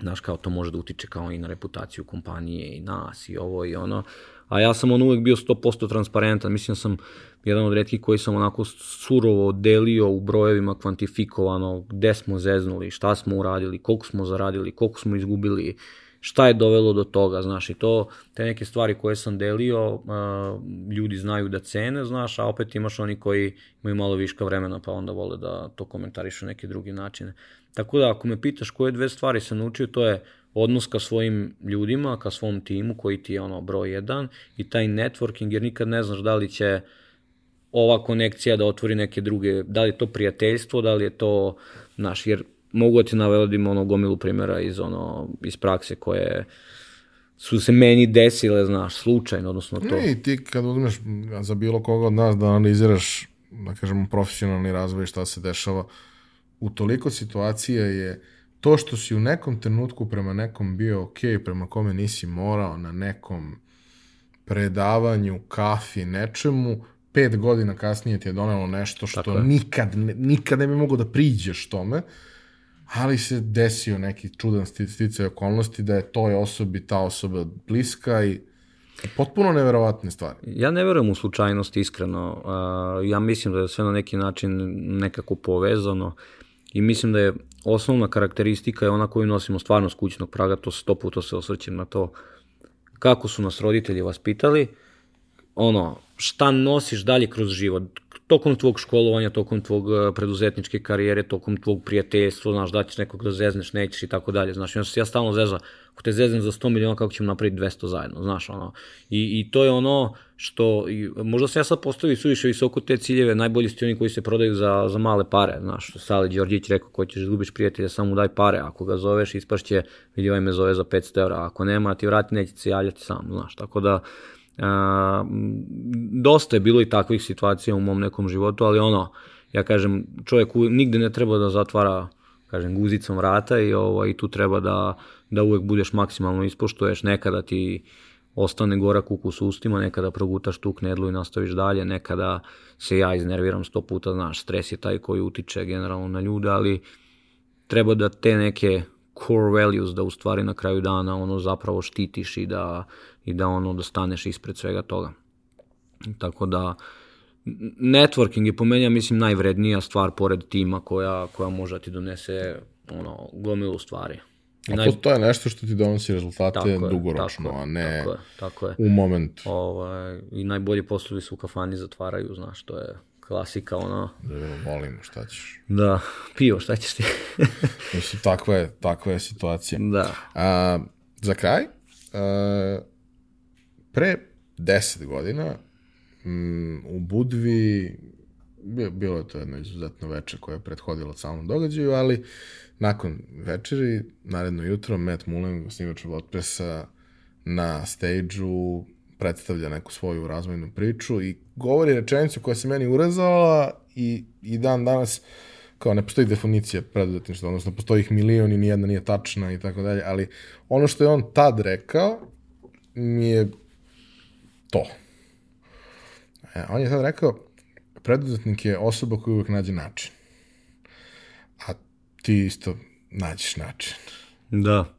znaš, kao to može da utiče kao i na reputaciju kompanije i nas i ovo i ono, a ja sam on uvek bio 100% transparentan, mislim da sam jedan od redkih koji sam onako surovo delio u brojevima kvantifikovano gde smo zeznuli, šta smo uradili, koliko smo zaradili, koliko smo izgubili, šta je dovelo do toga, znaš, i to, te neke stvari koje sam delio, ljudi znaju da cene, znaš, a opet imaš oni koji imaju malo viška vremena, pa onda vole da to komentarišu na neke drugi načine. Tako da, ako me pitaš koje dve stvari sam naučio, to je odnos ka svojim ljudima, ka svom timu koji ti je ono broj jedan i taj networking, jer nikad ne znaš da li će ova konekcija da otvori neke druge, da li je to prijateljstvo, da li je to, znaš, jer mogu da ti navedim ono gomilu primjera iz, ono, iz prakse koje su se meni desile, znaš, slučajno, odnosno to. Ne, ti kad uzmeš za bilo koga od nas da analiziraš, da kažemo, profesionalni razvoj šta se dešava, u toliko situacija je to što si u nekom trenutku prema nekom bio ok, prema kome nisi morao na nekom predavanju, kafi, nečemu, pet godina kasnije ti je donelo nešto što nikad, nikad ne bi mogo da priđeš tome, ali se desio neki čudan sticaj okolnosti da je toj osobi ta osoba bliska i potpuno neverovatne stvari. Ja ne verujem u slučajnost iskreno. Ja mislim da je sve na neki način nekako povezano i mislim da je osnovna karakteristika je ona koju nosimo stvarno s kućnog praga, to sto puta se osvrćem na to. Kako su nas roditelji vaspitali, ono, šta nosiš dalje kroz život, tokom tvog školovanja, tokom tvog e, preduzetničke karijere, tokom tvog prijateljstva, znaš, da ćeš nekog da zezneš, nećeš i tako dalje, znaš, i se ja stalno zeza, ako te zeznem za 100 miliona, kako ćemo napraviti 200 zajedno, znaš, ono, i, i to je ono što, i, možda se ja sad postavio suviše visoko te ciljeve, najbolji su oni koji se prodaju za, za male pare, znaš, Sali Đorđić rekao, ko ćeš izgubiš prijatelja, samo daj pare, ako ga zoveš, ispašće, vidi ovaj me zove za 500 evra, ako nema, ti vrati, neće se javljati sam, znaš, tako da, dosta je bilo i takvih situacija u mom nekom životu, ali ono, ja kažem, čovjek nigde ne treba da zatvara kažem, guzicom vrata i, ovo, i tu treba da, da uvek budeš maksimalno ispoštuješ, nekada ti ostane gorak ukus u ustima, nekada progutaš tu knedlu i nastaviš dalje, nekada se ja iznerviram sto puta, znaš, stres je taj koji utiče generalno na ljude, ali treba da te neke core values da u stvari na kraju dana ono zapravo štitiš i da, i da ono da staneš ispred svega toga. Tako da networking je po meni, ja mislim, najvrednija stvar pored tima koja, koja može da ti donese ono, gomilu stvari. A naj... to, to je nešto što ti donosi rezultate tako dugoročno, tako, a ne tako je, tako je. u moment. Ovaj, I najbolji poslovi su u kafani zatvaraju, znaš, to je klasika, ono... Da, volim, šta ćeš? Da, pivo, šta ćeš ti? Mislim, takva je, takva je situacija. Da. A, za kraj, a, pre deset godina m, u Budvi, bilo je to jedno izuzetno večer koje je prethodilo samom događaju, ali nakon večeri, naredno jutro, Matt Mullen, snimač Wordpressa, na stage-u predstavlja neku svoju razvojnu priču i govori rečenicu koja se meni urezala i, i dan danas kao ne postoji definicija preduzetništva, odnosno postoji ih milion i nijedna nije tačna i tako dalje, ali ono što je on tad rekao mi je to. E, on je tad rekao, preduzetnik je osoba koja uvek nađe način. A ti isto nađeš način. Da.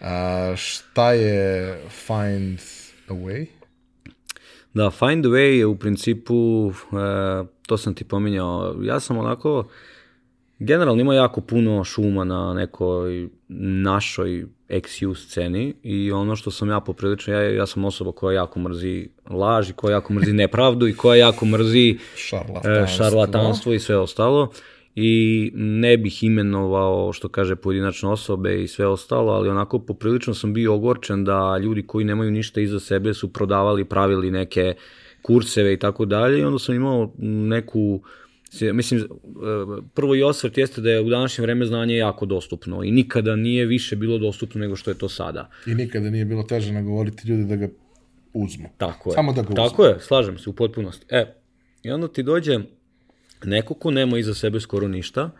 A, šta je find a way? Da, find a way je u principu, e, to sam ti pominjao, ja sam onako, generalno ima jako puno šuma na nekoj našoj XU sceni i ono što sam ja poprilično, ja, ja sam osoba koja jako mrzi laži, koja jako mrzi nepravdu i koja jako mrzi šarlatanstvo, e, šarlatanstvo i sve ostalo i ne bih imenovao što kaže pojedinačne osobe i sve ostalo, ali onako poprilično sam bio ogorčen da ljudi koji nemaju ništa iza sebe su prodavali, pravili neke kurseve i tako dalje i onda sam imao neku mislim, e, prvo i osvrt jeste da je u današnje vreme znanje jako dostupno i nikada nije više bilo dostupno nego što je to sada. I nikada nije bilo teže nagovoriti ljudi da ga uzmu. Tako je. Samo da ga uzmu. Tako je, slažem se u potpunosti. E, i onda ti dođe neko ko nema iza sebe skoro ništa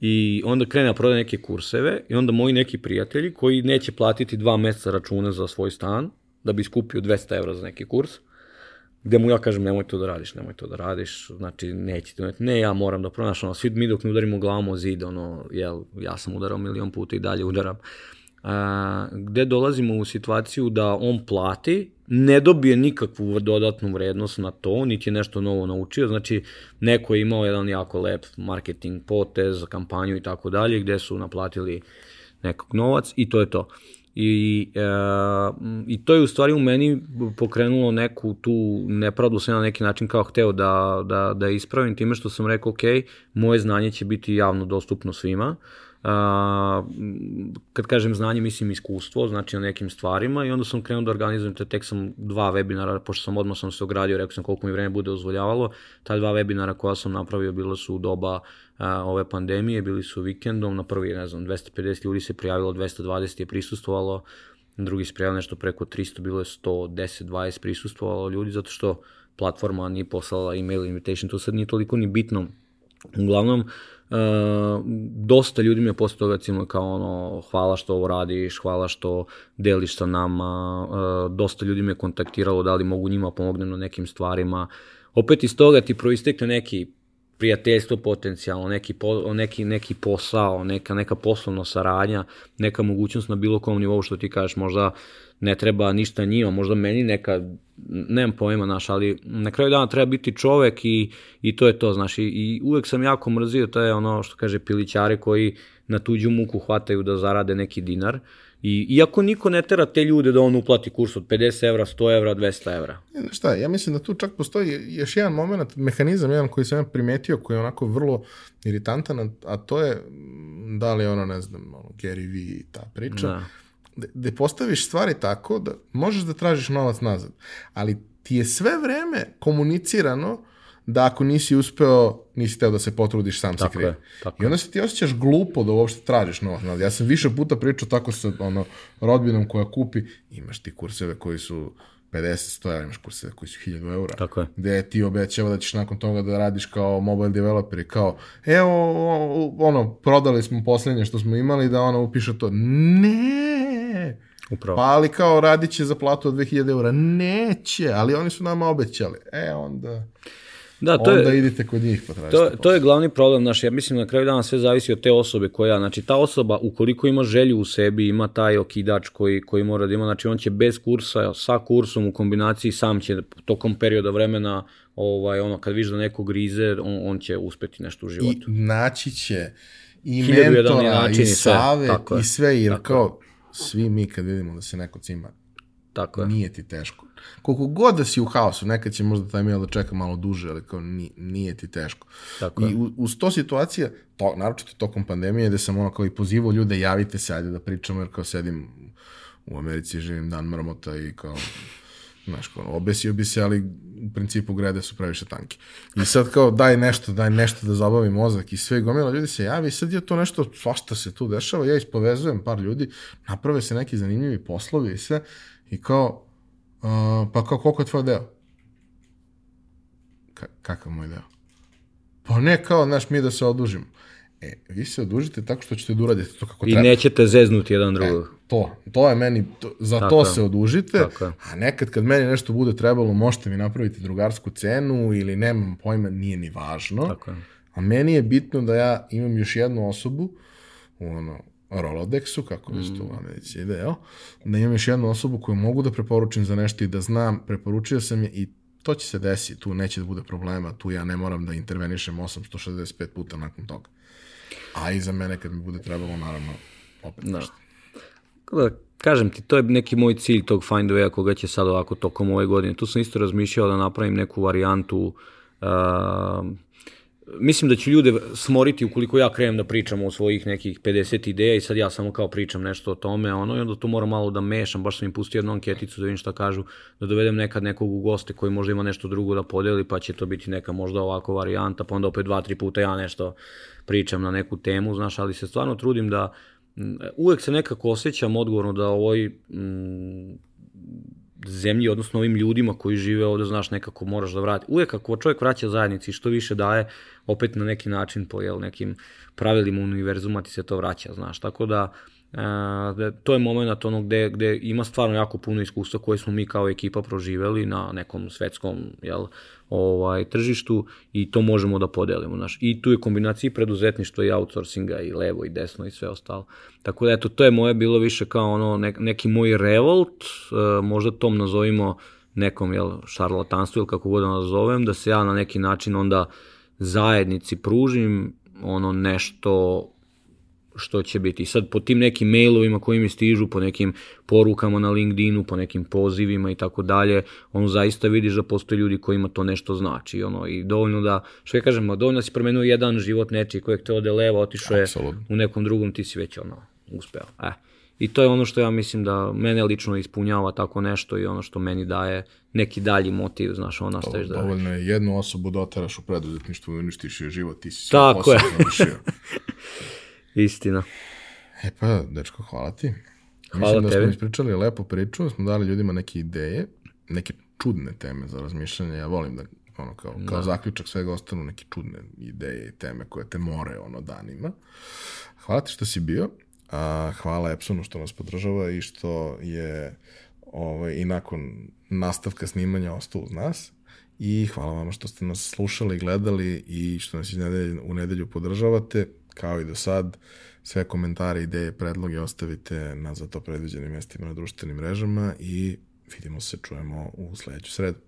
i onda krene da prodaje neke kurseve i onda moji neki prijatelji koji neće platiti dva meseca računa za svoj stan da bi skupio 200 evra za neki kurs, gde mu ja kažem nemoj to da radiš, nemoj to da radiš, znači neće ti, ne ja moram da pronašam, svi mi dok ne udarimo glavom o zid, ono, jel, ja sam udarao milion puta i dalje udaram. A, gde dolazimo u situaciju da on plati ne dobije nikakvu dodatnu vrednost na to, niti je nešto novo naučio, znači neko je imao jedan jako lep marketing potez, kampanju i tako dalje, gde su naplatili nekog novac i to je to. I, e, I to je u stvari u meni pokrenulo neku tu nepravdu sam na neki način kao hteo da, da, da ispravim time što sam rekao ok, moje znanje će biti javno dostupno svima, a, kad kažem znanje, mislim iskustvo, znači na nekim stvarima i onda sam krenuo da organizujem, te tek sam dva webinara, pošto sam odmah sam se ogradio, rekao sam koliko mi vreme bude dozvoljavalo, ta dva webinara koja sam napravio bila su u doba a, ove pandemije, bili su vikendom, na prvi, ne znam, 250 ljudi se prijavilo, 220 je prisustvovalo, na drugi se prijavilo nešto preko 300, bilo je 110-20 prisustvovalo ljudi, zato što platforma nije poslala email invitation, to sad nije toliko ni bitno. Uglavnom, Uh, dosta ljudi mi posle toga cimo kao ono, hvala što ovo radiš, hvala što deliš sa nama, uh, dosta ljudi me kontaktiralo da li mogu njima pomognem na nekim stvarima. Opet iz toga ti proistekne neki prijateljstvo potencijalno, neki, po, neki, neki posao, neka, neka poslovna saradnja, neka mogućnost na bilo kom nivou što ti kažeš, možda ne treba ništa njima, možda meni neka, nemam pojma, naš, ali na kraju dana treba biti čovek i, i to je to, znaš, i, i uvek sam jako mrzio, to je ono što kaže pilićare koji na tuđu muku hvataju da zarade neki dinar, I, iako niko ne tera te ljude da on uplati kurs od 50 evra, 100 evra, 200 evra. Ne, šta, ja mislim da tu čak postoji još jedan moment, mehanizam jedan koji sam ja primetio, koji je onako vrlo iritantan, a to je, da li ono, ne znam, ono, Gary V i ta priča, da gde postaviš stvari tako da možeš da tražiš novac nazad, ali ti je sve vreme komunicirano da ako nisi uspeo, nisi teo da se potrudiš, sam tako se kriv. I onda se ti osjećaš glupo da uopšte tražiš novac nazad. Ja sam više puta pričao tako sa ono, rodbinom koja kupi, imaš ti kurseve koji su 50, 100 evra, imaš kurseve koji su 1000 eura. Tako je. Gde ti obećava da ćeš nakon toga da radiš kao mobile developer i kao, evo, ono, prodali smo poslednje što smo imali da ono upiše to. Ne! Upravo. Pa ali kao radit će za platu od 2000 eura. Neće, ali oni su nama obećali. E, onda... Da, to onda je, idite kod njih pa tražite to, posao. to je glavni problem, znaš, ja mislim na kraju dana sve zavisi od te osobe koja, znači ta osoba ukoliko ima želju u sebi, ima taj okidač koji, koji mora da ima, znači on će bez kursa, sa kursom u kombinaciji sam će tokom perioda vremena, ovaj, ono, kad viš da neko grize, on, on će uspeti nešto u I životu. naći će i mentora, i i sve. i sve, jer Tako kao svi mi kad vidimo da se neko cima, Tako je. nije ti teško. Koliko god da si u haosu, nekad će možda taj mail da čeka malo duže, ali kao ni, nije ti teško. Tako je. I uz to situacija, to, naročito tokom pandemije, gde sam ono kao i pozivao ljude, javite se, ajde da pričamo, jer kao sedim u Americi, živim dan mrmota i kao, znaš, kao, obesio bi se, ali u principu grede su previše tanke. I sad kao, daj nešto, daj nešto da zabavi mozak i sve, gomila ljudi se javi i sad je to nešto, svašta se tu dešava, ja ispovezujem par ljudi, naprave se neki zanimljivi poslovi i sve, i kao, uh, pa kao, koliko je tvoj deo? Ka kakav moj deo? Pa ne kao, znaš, mi da se odužimo. E, vi se odužite tako što ćete da uradite to kako I treba. nećete zeznuti jedan drugog. To, to je meni, to, za Tako to je. se odužite, Tako a nekad kad meni nešto bude trebalo, možete mi napraviti drugarsku cenu ili nemam pojma, nije ni važno. Tako je. A meni je bitno da ja imam još jednu osobu ono, Rolodexu, kako već to u Americi ide, jel? Da imam još jednu osobu koju mogu da preporučim za nešto i da znam, preporučio sam je i to će se desiti, tu neće da bude problema, tu ja ne moram da intervenišem 865 puta nakon toga. A i za mene kad mi bude trebalo, naravno, opet Da. nešto. Da, kažem ti, to je neki moj cilj tog find way koga će sad ovako tokom ove godine. Tu sam isto razmišljao da napravim neku varijantu uh, mislim da će ljude smoriti ukoliko ja krenem da pričam o svojih nekih 50 ideja i sad ja samo kao pričam nešto o tome, ono, i onda to moram malo da mešam, baš sam im pustio jednu anketicu da vidim šta kažu, da dovedem nekad nekog u goste koji možda ima nešto drugo da podeli, pa će to biti neka možda ovako varijanta, pa onda opet dva, tri puta ja nešto pričam na neku temu, znaš, ali se stvarno trudim da uvek se nekako osjećam odgovorno da ovoj m, zemlji, odnosno ovim ljudima koji žive ovde, znaš, nekako moraš da vrati. Uvek ako čovjek vraća zajednici, što više daje, opet na neki način po jel, nekim pravilima univerzuma ti se to vraća, znaš. Tako da, e, da to je moment ono gde, gde ima stvarno jako puno iskustva koje smo mi kao ekipa proživeli na nekom svetskom jel, ovaj, tržištu i to možemo da podelimo. Znaš. I tu je kombinacija i preduzetništva i outsourcinga i levo i desno i sve ostalo. Tako da eto, to je moje bilo više kao ono ne, neki moj revolt, e, možda tom nazovimo nekom jel, šarlatanstvu ili kako god da nazovem, da se ja na neki način onda zajednici pružim ono nešto što će biti. Sad po tim nekim mailovima koji mi stižu, po nekim porukama na LinkedInu, po nekim pozivima i tako dalje, ono zaista vidiš da postoje ljudi kojima to nešto znači. Ono, I dovoljno da, što ja kažem, dovoljno da si promenio jedan život nečiji kojeg te ode leva, otišao je Apsolutno. u nekom drugom, ti si već ono, uspeo. E. I to je ono što ja mislim da mene lično ispunjava tako nešto i ono što meni daje neki dalji motiv, znaš, ono nastaviš da... Dovoljno je jednu osobu da oteraš u preduzetništvu i uništiš joj život, ti si sve je. završio. Istina. E pa, dečko, hvala ti. Hvala Mislim da tebi. smo ispričali lepo priču, da smo dali ljudima neke ideje, neke čudne teme za razmišljanje. Ja volim da ono kao, kao zaključak svega ostanu neke čudne ideje i teme koje te more ono danima. Hvala ti što si bio. A, hvala Epsonu što nas podržava i što je ovaj, i nakon nastavka snimanja ostao uz nas. I hvala vama što ste nas slušali, gledali i što nas iz nedelje, u nedelju podržavate. Kao i do sad, sve komentare, ideje, predloge ostavite na za to predviđenim mjestima na društvenim mrežama i vidimo se, čujemo u sledeću sredu.